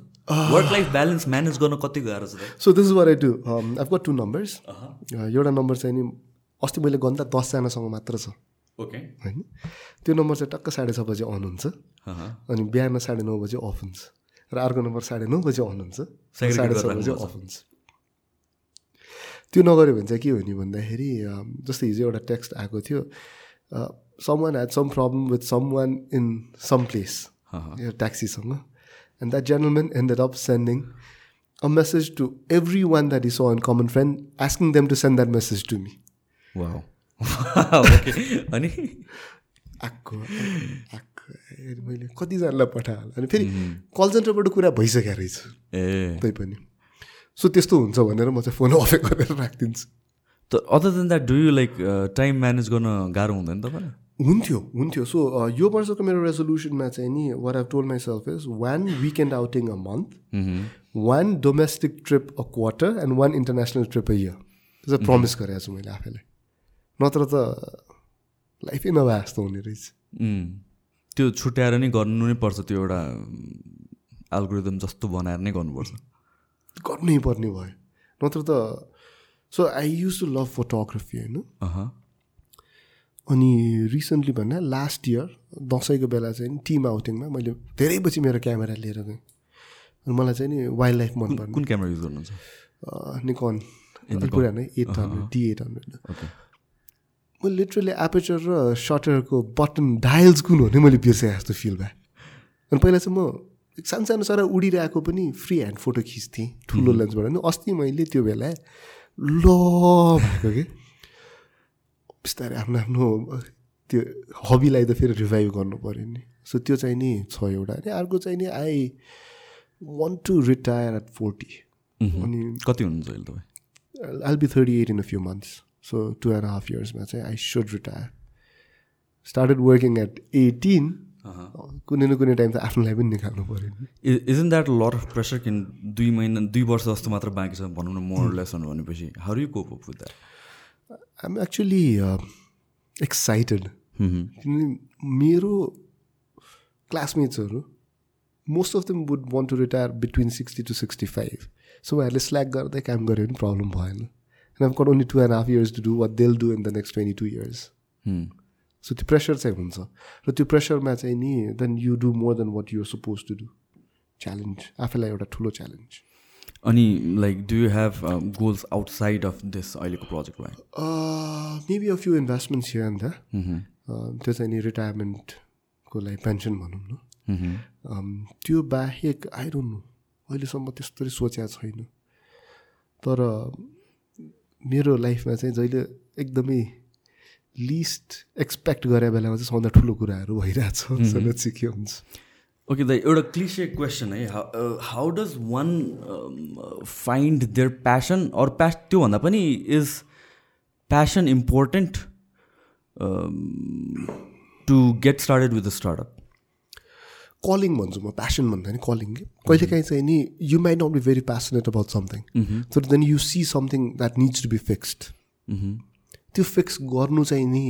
[SPEAKER 1] वर्क लाइफ ब्यालेन्स म्यानेज गर्न कति गाह्रो छ
[SPEAKER 2] so this is where I do I got two numbers एउटा नम्बर चाहिँ नि अस्ति मैले गन्दा दसजनासँग मात्र छ।
[SPEAKER 1] ओके
[SPEAKER 2] होइन? त्यो नम्बर चाहिँ टक्क साढे छ बजी अन हुन्छ। अनि बिहान साढे नौ बजी अफ हुन्छ। र अर्को नम्बर साढे नौ बजी अन हुन्छ। साढे छ बजी। अफ हुन्छ। त्यो नगऱ्यो भने चाहिँ के हो नि भन्दाखेरि अम, जस्तै हिजो एउटा टेक्स्ट आएको थियो someone had some problem with someone in some place ट्याक्सीसँग and that gentlemen ended up sending a message to everyone that is on common friend asking them to send that message to me
[SPEAKER 1] अनि
[SPEAKER 2] आएको आएको मैले कतिजनालाई पठाएँ अनि फेरि call सेन्टरबाट कुरा भइसकेको रहेछ।
[SPEAKER 1] ए।
[SPEAKER 2] तै पनि सो त्यस्तो हुन्छ भनेर म चाहिँ फोन अफै गरेर राखिदिन्छु।
[SPEAKER 1] त other than that do you like time manage गर्न गाह्रो हुँदैन तपाईँलाई?
[SPEAKER 2] हुन्थ्यो हुन्थ्यो। सो यो वर्षको मेरो रेजोल्युसनमा चाहिँ नि what have told myself is one weekend outing a month one domestic trip a quarter and one international trip a year त्यो चाहिँ प्रमिस गरेको छु मैले आफैलाई। नत्र त लाइफै नभए जस्तो हुने रहेछ।
[SPEAKER 1] उम्, त्यो छुट्याएर नै गर्नु नै पर्छ त्यो एउटा एल्गोरिदम जस्तो बनाएर नै गर्नुपर्छ।
[SPEAKER 2] गर्नै पर्ने भयो। नत्र त so I used to love photography होइन?
[SPEAKER 1] अह
[SPEAKER 2] अनि रिसेन्टली भन्दा लास्ट इयर दसैँको बेला चाहिँ टिम आउटिङमा मैले धेरै पछि मेरो क्यामेरा लिएर गएँ। अनि मलाई चाहिँ नि वाइल्ड लाइफ मनपर्ने।
[SPEAKER 1] कुन क्यामेरा युज गर्नुहुन्छ?
[SPEAKER 2] निकन पुरानो eight hundred D eight hundred मैले लिटरली एपेचर र सटरको बटन डायल्स कुन हो नै मैले बिर्सेँ जस्तो फिल भयो। अनि पहिला चाहिँ म सानो सानो सर उडिरहेको पनि फ्री ह्यान्ड फोटो खिच्थेँ ठुलो लेन्सबाट नि अस्ति मैले त्यो बेला ल भएको कि? बिस्तारै आफ्नो आफ्नो त्यो हबीलाई त फेरि रिभाइभ गर्नु पऱ्यो नि। सो त्यो चाहिँ नि छ एउटा। अनि अर्को चाहिँ नि I want to retire at forty अनि
[SPEAKER 1] कति हुनुहुन्छ अहिले तपाईँ?
[SPEAKER 2] I'll be 38 in a few months. So two and a half years मा चाहिँ I should retire. Started working at 18. कुनै न कुनै टाइम त आफ्नोलाई पनि निकाल्नु पऱ्यो नि।
[SPEAKER 1] Isn't that lot of pressure किन दुई महिना दुई वर्ष जस्तो मात्र बाँकी छ भनौँ न मोर लेसन भनेपछि? How you cope up with that
[SPEAKER 2] I'm actually excited किनभने मेरो क्लासमेट्सहरू most of them would want to retire between sixty to sixty five so उहाँहरूले स्ल्याक गर्दै काम गऱ्यो भने प्रब्लम भएन and I've got only two and half years to do what they'll do in the next twenty two years so त्यो pressure चाहिँ हुन्छ र त्यो प्रेसरमा चाहिँ नि then you do more than what you're suppose to do challenge आफैलाई एउटा ठुलो च्यालेन्ज
[SPEAKER 1] अनि like do you have goals outside of this अहिलेको प्रोजेक्ट बाहेक
[SPEAKER 2] maybe a few investments here and त्यो चाहिँ नि रिटायरमेन्टको लागि पेन्सन भनौँ न। Um, त्यो बाहेक आई डोन्ट नो अहिलेसम्म त्यस्तो सोचेको छैन। तर मेरो लाइफमा चाहिँ जहिले एकदमै लिस्ट एक्सपेक्ट गरे बेलामा चाहिँ सबभन्दा ठुलो कुराहरू भइरहेछ। चाहिँ के हुन्छ।
[SPEAKER 1] ओके द एउटा क्लिसे क्वेसन है how does one find their passion or pass त्योभन्दा पनि is passion important to get started with the startup
[SPEAKER 2] calling भन्छु म प्यासन भन्दा नि कलिङ कि? कहिलेकाहीँ चाहिँ नि you might not be very passionate about something तर then you see something that needs to be fixed त्यो फिक्स गर्नु चाहिँ नि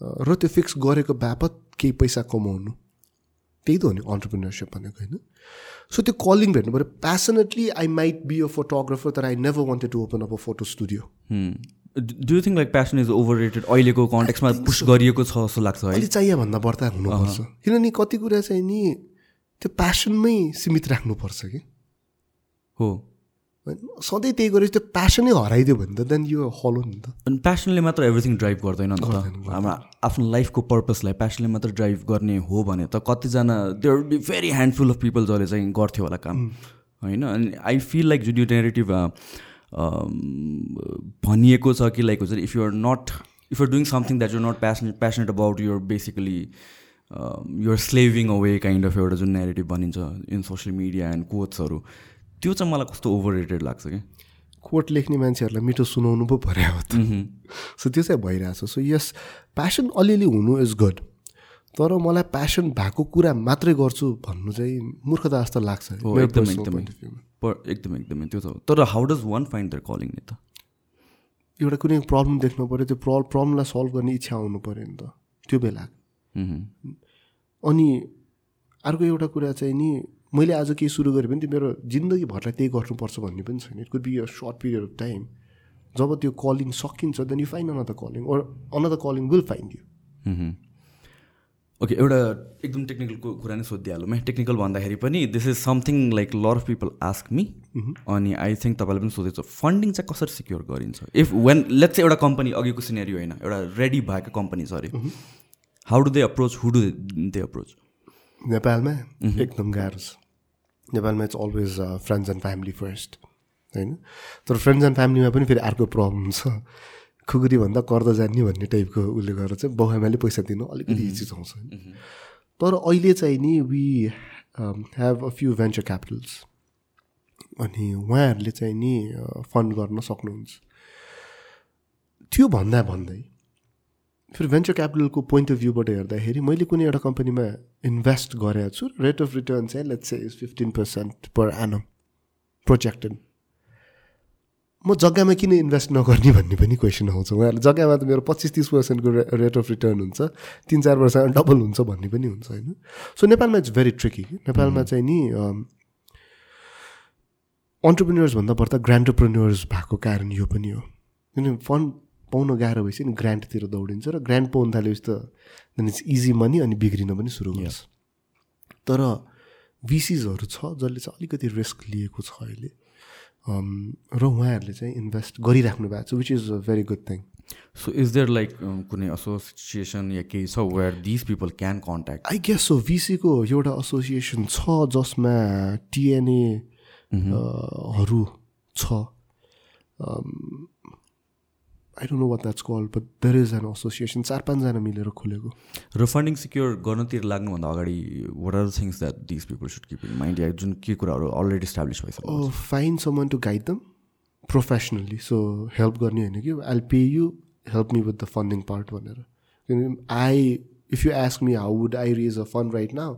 [SPEAKER 2] अ, र त्यो फिक्स गरेको बापत केही पैसा कमाउनु। त्यही त हो नि अन्टरप्रिनरसिप भनेको होइन? सो त्यो कलिङ भेट्नु पऱ्यो. Passionately I might be a photographer तर I never wanted to open up a photo studio
[SPEAKER 1] do you think like passion is overrated अहिलेको कन्टेक्समा पुस गरिएको छ जस्तो लाग्छ है?
[SPEAKER 2] अहिले चाहियो भन्दा बढ्ता हुनुपर्छ। किनभने कति कुरा चाहिँ नि त्यो प्यासनमै सीमित राख्नुपर्छ कि?
[SPEAKER 1] हो।
[SPEAKER 2] सधैँ त्यही गरेपछि त्यो प्यासनै हराइदियो भने त देन यो हलो नि त।
[SPEAKER 1] अनि प्यासनले मात्र एभ्रिथिङ ड्राइभ गर्दैन नि त। हाम्रो आफ्नो लाइफको पर्पसलाई प्यासनले मात्र ड्राइभ गर्ने हो भने त कतिजना there be very handful of people जसले चाहिँ गर्थ्यो होला काम। होइन? अनि आई फिल लाइक जुन यो नेगेटिभ भनिएको छ कि लाइक हुन्छ if you're not if you're doing something that you're not passionate passionate about your basically you're slaving away kind of एउटा जुन नेगेटिभ भनिन्छ इन सोसियल मिडिया एन्ड कोट्सहरू त्यो चाहिँ मलाई कस्तो ओभर रेटेड लाग्छ कि?
[SPEAKER 2] कोट लेख्ने मान्छेहरूलाई मिठो सुनाउनु पो पऱ्यो हो त। सो त्यो चाहिँ भइरहेछ। सो यस प्यासन अलिअलि हुनु इज गुड तर मलाई प्यासन भएको कुरा मात्रै गर्छु भन्नु चाहिँ मूर्खता जस्तो लाग्छ।
[SPEAKER 1] एकदमै एकदमै। त्यो त। तर how does one find their calling नि त?
[SPEAKER 2] एउटा कुनै प्रब्लम देख्नु पऱ्यो त्यो प्र प्रब्लमलाई सल्भ गर्ने इच्छा आउनु पऱ्यो नि त। त्यो बेला। अनि अर्को एउटा कुरा चाहिँ नि मैले आज केही सुरु गरेँ भने त्यो मेरो जिन्दगीभरलाई त्यही गर्नुपर्छ भन्ने पनि छैन। It could be a short period of time जब त्यो कलिङ सकिन्छ then you find another calling or another calling will find you.
[SPEAKER 1] Okay एउटा एकदम टेक्निकलको कुरा नै सोधिहालौँ है। टेक्निकल भन्दाखेरि पनि this is something like lot of people ask me अनि आई थिङ्क तपाईँले पनि सोधेको छ फन्डिङ चाहिँ कसरी सिक्योर गरिन्छ? इफ वेन लेट्स चाहिँ एउटा कम्पनी अघिको सिनेरियो होइन एउटा रेडी भएको कम्पनी छ अरे how do they approach who do they approach
[SPEAKER 2] नेपालमा एकदम गाह्रो छ। नेपालमा it's always friends and family first होइन? तर फ्रेन्ड्स एन्ड फ्यामिलीमा पनि फेरि अर्को प्रब्लम छ खुकुरी भन्दा कर्द जान्ने भन्ने टाइपको उसले गरेर चाहिँ बाउआमाले पैसा दिनु अलिकति हिचिचाउँछ तर अहिले चाहिँ नि we have a few venture capitals अनि उहाँहरूले चाहिँ नि फन्ड गर्न सक्नुहुन्छ। त्यो भन्दा भन्दै फेरि भेन्चर क्यापिटलको पोइन्ट अफ भ्यूबाट हेर्दाखेरि मैले कुनै एउटा कम्पनीमा इन्भेस्ट गरेको छु रेट अफ रिटर्न चाहिँ let's say is fifteen percent per annum projected म जग्गामा किन इन्भेस्ट नगर्ने भन्ने पनि क्वेसन आउँछ। उहाँहरूले जग्गामा त मेरो पच्चिस तिस पर्सेन्टको रेट अफ रिटर्न हुन्छ तिन चार वर्षमा डबल हुन्छ भन्ने पनि हुन्छ होइन? सो नेपालमा इट्स भेरी ट्रिकी नेपालमा चाहिँ नि अन्टरप्रिन्यर्स भन्दा बढ्दा ग्रान्टरप्रेन्यर्स भएको कारण यो पनि हो। किनभने फन्ड पाउन गाह्रो भएपछि नि ग्रान्टतिर दौडिन्छ र ग्रान्ट पाउनु थालेपछि त देन इट्स इजी मनी अनि बिग्रिन पनि सुरु गर्छ। तर भिसिजहरू छ जसले चाहिँ अलिकति रिस्क लिएको छ अहिले। र उहाँहरूले चाहिँ इन्भेस्ट गरिराख्नु भएको छ which is a very good thing
[SPEAKER 1] so is there like कुनै एसोसिएसन या केही छ where these people can contact
[SPEAKER 2] I guess so भिसीको एउटा एसोसिएसन छ जसमा टिएनए हरू छ। I don't know what that's call but there is an association चार पाँचजना मिलेर खोलेको
[SPEAKER 1] र फन्डिङ सिक्योर गर्नतिर लाग्नुभन्दा अगाडि what are things that these people should keep in mind या जुन के कुराहरू अलरेडी इस्टाब्लिस भइसक्यो
[SPEAKER 2] fine someone to guide them professionally so help गर्ने होइन कि I pay you help me with the funding part भनेर किनभने I if you ask me how would I raise a fund right now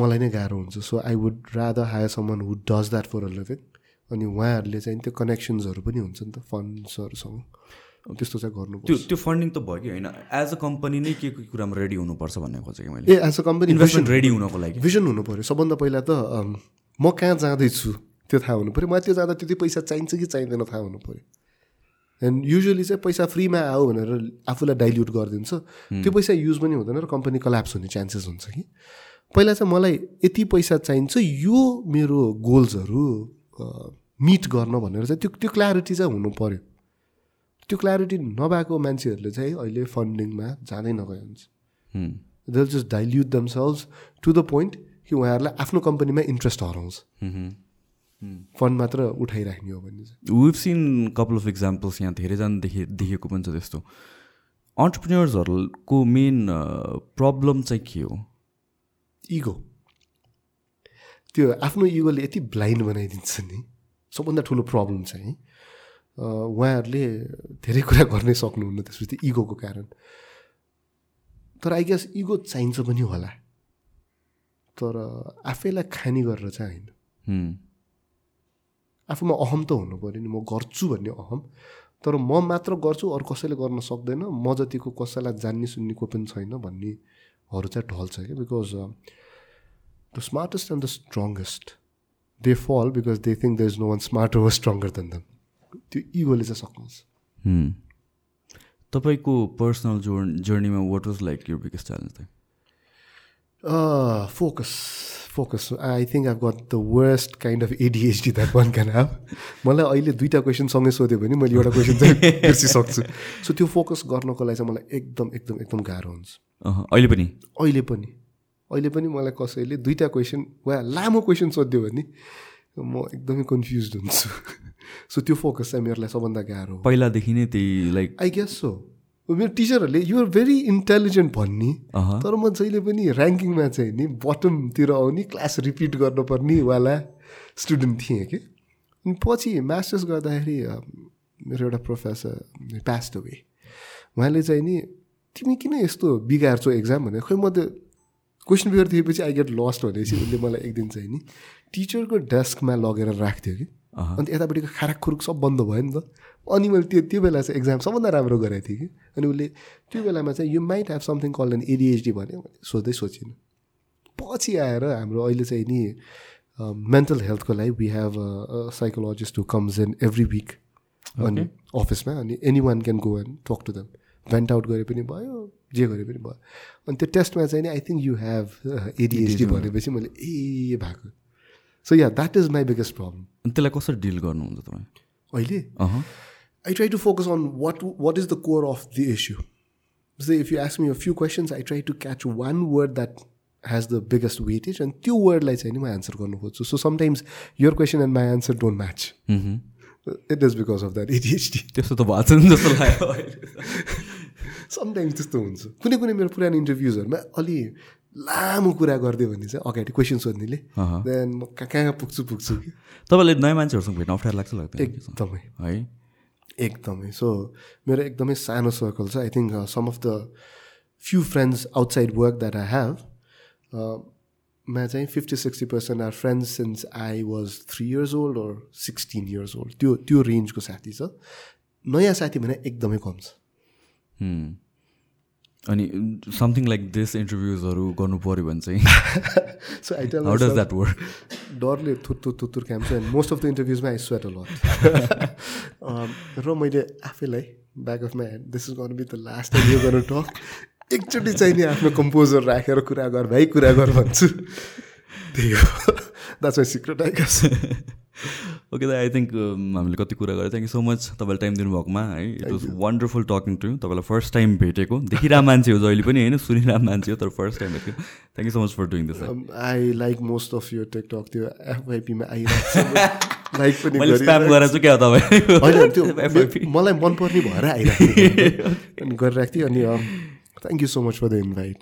[SPEAKER 2] मलाई नै गाह्रो हुन्छ so I would rather hire someone would does that for a living अनि उहाँहरूले चाहिँ त्यो कनेक्सन्सहरू पनि हुन्छ नि त फन्ड्सहरूसँग त्यस्तो चाहिँ गर्नुपर्छ।
[SPEAKER 1] त्यो त्यो फन्डिङ त भयो कि होइन? एज अ कम्पनी नै के के कुरामा रेडी हुनुपर्छ भन्ने खोजेँ कि मैले।
[SPEAKER 2] ए as a company
[SPEAKER 1] investment ready हुनको लागि।
[SPEAKER 2] भिजन हुनु पऱ्यो सबभन्दा पहिला त म कहाँ जाँदैछु? त्यो थाहा हुनु पऱ्यो मलाई त्यो जाँदा त्यति पैसा चाहिन्छ कि चाहिँदैन थाहा हुनु पऱ्यो एन्ड युजली चाहिँ पैसा फ्रीमा आऊ भनेर आफूलाई डाइल्युट गरिदिन्छ। त्यो पैसा युज पनि हुँदैन र कम्पनी कल्याप्स हुने चान्सेस हुन्छ कि। पहिला चाहिँ मलाई यति पैसा चाहिन्छ यो मेरो गोल्सहरू मिट गर्न भनेर चाहिँ त्यो त्यो क्ल्यारिटी चाहिँ हुनु पऱ्यो त्यो क्ल्यारिटी नभएको मान्छेहरूले चाहिँ अहिले फन्डिङमा जाँदै नगए हुन्छ। They just dilute themselves to the point कि उहाँहरूलाई आफ्नो कम्पनीमा इन्ट्रेस्ट हराउँछ। फन्ड मात्र उठाइराख्ने हो भने
[SPEAKER 1] we've seen couple of examples यहाँ धेरैजना देखे देखेको पनि छ त्यस्तो। अन्टरप्रिन्यर्सहरूको मेन प्रब्लम चाहिँ के हो?
[SPEAKER 2] इगो त्यो आफ्नो इगोले यति ब्लाइन्ड बनाइदिन्छ नि। सबभन्दा ठुलो प्रब्लम चाहिँ उहाँहरूले धेरै कुरा गर्नै सक्नुहुन्न त्यसपछि इगोको कारण। तर आई गेस इगो चाहिन्छ पनि होला। तर आफैलाई खानी गरेर चाहिँ होइन। आफूमा अहम त हुनु पऱ्यो नि म गर्छु भन्ने अहम। तर म मात्र गर्छु अरू कसैले गर्न सक्दैन म जतिको कसैलाई जान्ने सुन्ने को पनि छैन भन्नेहरू चाहिँ ढल्छ क्या because the smartest and the strongest they fall because they think the is no one smarter वा स्ट्रङ्गर देन दम त्यो इगोले चाहिँ सक्नुहुन्छ
[SPEAKER 1] हुँ। तपाईँको पर्सनल जोर् जर्नीमा what was like your biggest challenge
[SPEAKER 2] Uh, focus. Focus. I think I've got the worst kind of ADHD that one can have. मलाई अहिले दुईवटा क्वेसन सँगै सोध्यो भने मैले एउटा क्वेसन चाहिँ बिर्सिसक्छु सो त्यो फोकस गर्नको लागि चाहिँ मलाई एकदम एकदम एकदम गाह्रो हुन्छ
[SPEAKER 1] अहँ, अहिले पनि
[SPEAKER 2] अहिले पनि अहिले पनि मलाई कसैले दुईवटा क्वेसन वा लामो क्वेसन सोध्यो भने म एकदमै कन्फ्युज हुन्छु। सो त्यो फोकस चाहिँ मेरो लागि सबभन्दा गाह्रो हो।
[SPEAKER 1] पहिलादेखि नै त्यही लाइक
[SPEAKER 2] आई गेस सो मेरो टिचरहरूले युआर भेरी इन्टेलिजेन्ट भन्ने। तर म जहिले पनि ऱ्याङ्किङमा चाहिँ नि बटमतिर आउने क्लास रिपिट गर्नुपर्ने वाला स्टुडेन्ट थिएँ कि। अनि पछि मास्टर्स गर्दाखेरि मेरो एउटा प्रोफेसर पास्ट वे उहाँले चाहिँ नि तिमी किन यस्तो बिगार्छौ एक्जाम भने खोइ म त क्वेसन पेपर दिएपछि आई गेट लस्ट भनेपछि उसले मलाई एक दिन चाहिँ नि टिचरको डेस्कमा लगेर राख्थ्यो कि। अन्त यतापट्टिको खाराक खुरुक सब बन्द भयो नि त। अनि मैले त्यो त्यो बेला चाहिँ एक्जाम सबभन्दा राम्रो गरेको थिएँ कि। अनि उसले त्यो बेलामा चाहिँ you might have something call an ADHD भन्यो मैले सोध्दै सोचिनँ। पछि आएर हाम्रो अहिले चाहिँ नि मेन्टल हेल्थको लागि we have psychologist who comes in every week अनि अफिसमा अनि anyone can go and talk to them vent out गरे पनि भयो। जे गरे पनि भयो। अनि त्यो टेस्टमा चाहिँ नि I think you have ADHD भनेपछि मैले ए भएको। So yeah that is my biggest problem
[SPEAKER 1] अनि त्यसलाई कसरी डिल गर्नुहुन्छ तपाईँ?
[SPEAKER 2] अहिले? try to focus on what what is the core of the issue. So if you ask me a few questions, I try to catch one word that has the biggest weightage and त्यो wordलाई चाहिँ नि म answer गर्नु खोज्छु। So sometimes your question and my answer don't match. It is because of that ADHD
[SPEAKER 1] त्यस्तो त भएको छैन जस्तो लाग्यो।
[SPEAKER 2] समटाइम्स त्यस्तो हुन्छ कुनै कुनै मेरो पुरानो इन्टरभ्युजहरूमा अलि लामो कुरा गरिदियो भने चाहिँ अगाडि क्वेसन सोध्नेले। देन म कहाँ कहाँ पुग्छु पुग्छु कि?
[SPEAKER 1] तपाईँलाई नयाँ मान्छेहरूसँग भेट्न अप्ठ्यारो लाग्छ लाग्दैन
[SPEAKER 2] एकदमै।
[SPEAKER 1] है?
[SPEAKER 2] एकदमै। सो मेरो एकदमै सानो सर्कल छ. I think some of the few friends outside work that I have मा चाहिँ fifty sixty percent are friends since I was three years old or sixteen years old त्यो त्यो रेन्जको साथी छ। नयाँ साथी भने एकदमै कम छ।
[SPEAKER 1] अनि समथिङ लाइक दिस इन्टरभ्युजहरू गर्नु पऱ्यो भने चाहिँ
[SPEAKER 2] so I tell
[SPEAKER 1] how does that work
[SPEAKER 2] डरले थुत्तु थुत्तुर काम छ एन्ड मोस्ट अफ द इन्टरभ्युजमा आई स्वेट लट र मैले आफैलाई back of my head this is गर्नु बी द लास्ट टाइम यो गर्नु टक एकचोटि चाहिँ नि आफ्नो कम्पोजर राखेर कुरा गर भाइ कुरा गर भन्छु। त्यही हो that's my secret I
[SPEAKER 1] okay दा आई थिङ्क हामीले कति कुरा गरेँ। थ्याङ्क यू सो मच तपाईँले टाइम दिनुभएकोमा है। It was wonderful talking to तपाईँलाई फर्स्ट टाइम भेटेको। देखिरहेको मान्छे हो जहिले पनि होइन? सुनिरहेको मान्छे हो तर फर्स्ट टाइम भेटेको। Thank you so much for doing this
[SPEAKER 2] I like most of यो टिकटक त्यो एफवाइपीमा आइरहेको छ लाइक पनि
[SPEAKER 1] मैले स्प्याम
[SPEAKER 2] गरिरहेको
[SPEAKER 1] गरेर चाहिँ क्या तपाईँ?
[SPEAKER 2] होइन त्यो मलाई मनपर्ने भएर आइरहेको अनि गरिरहेको थिएँ अनि thank you so much for the invite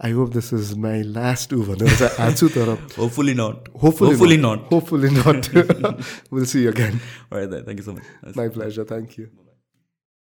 [SPEAKER 2] I hope this is my last Uber. Hopefully not. Hopefully, Hopefully not.
[SPEAKER 1] not. Hopefully
[SPEAKER 2] not.
[SPEAKER 1] we'll see
[SPEAKER 2] you again. All right, then.
[SPEAKER 1] thank you so much.
[SPEAKER 2] That's my pleasure. Thank you.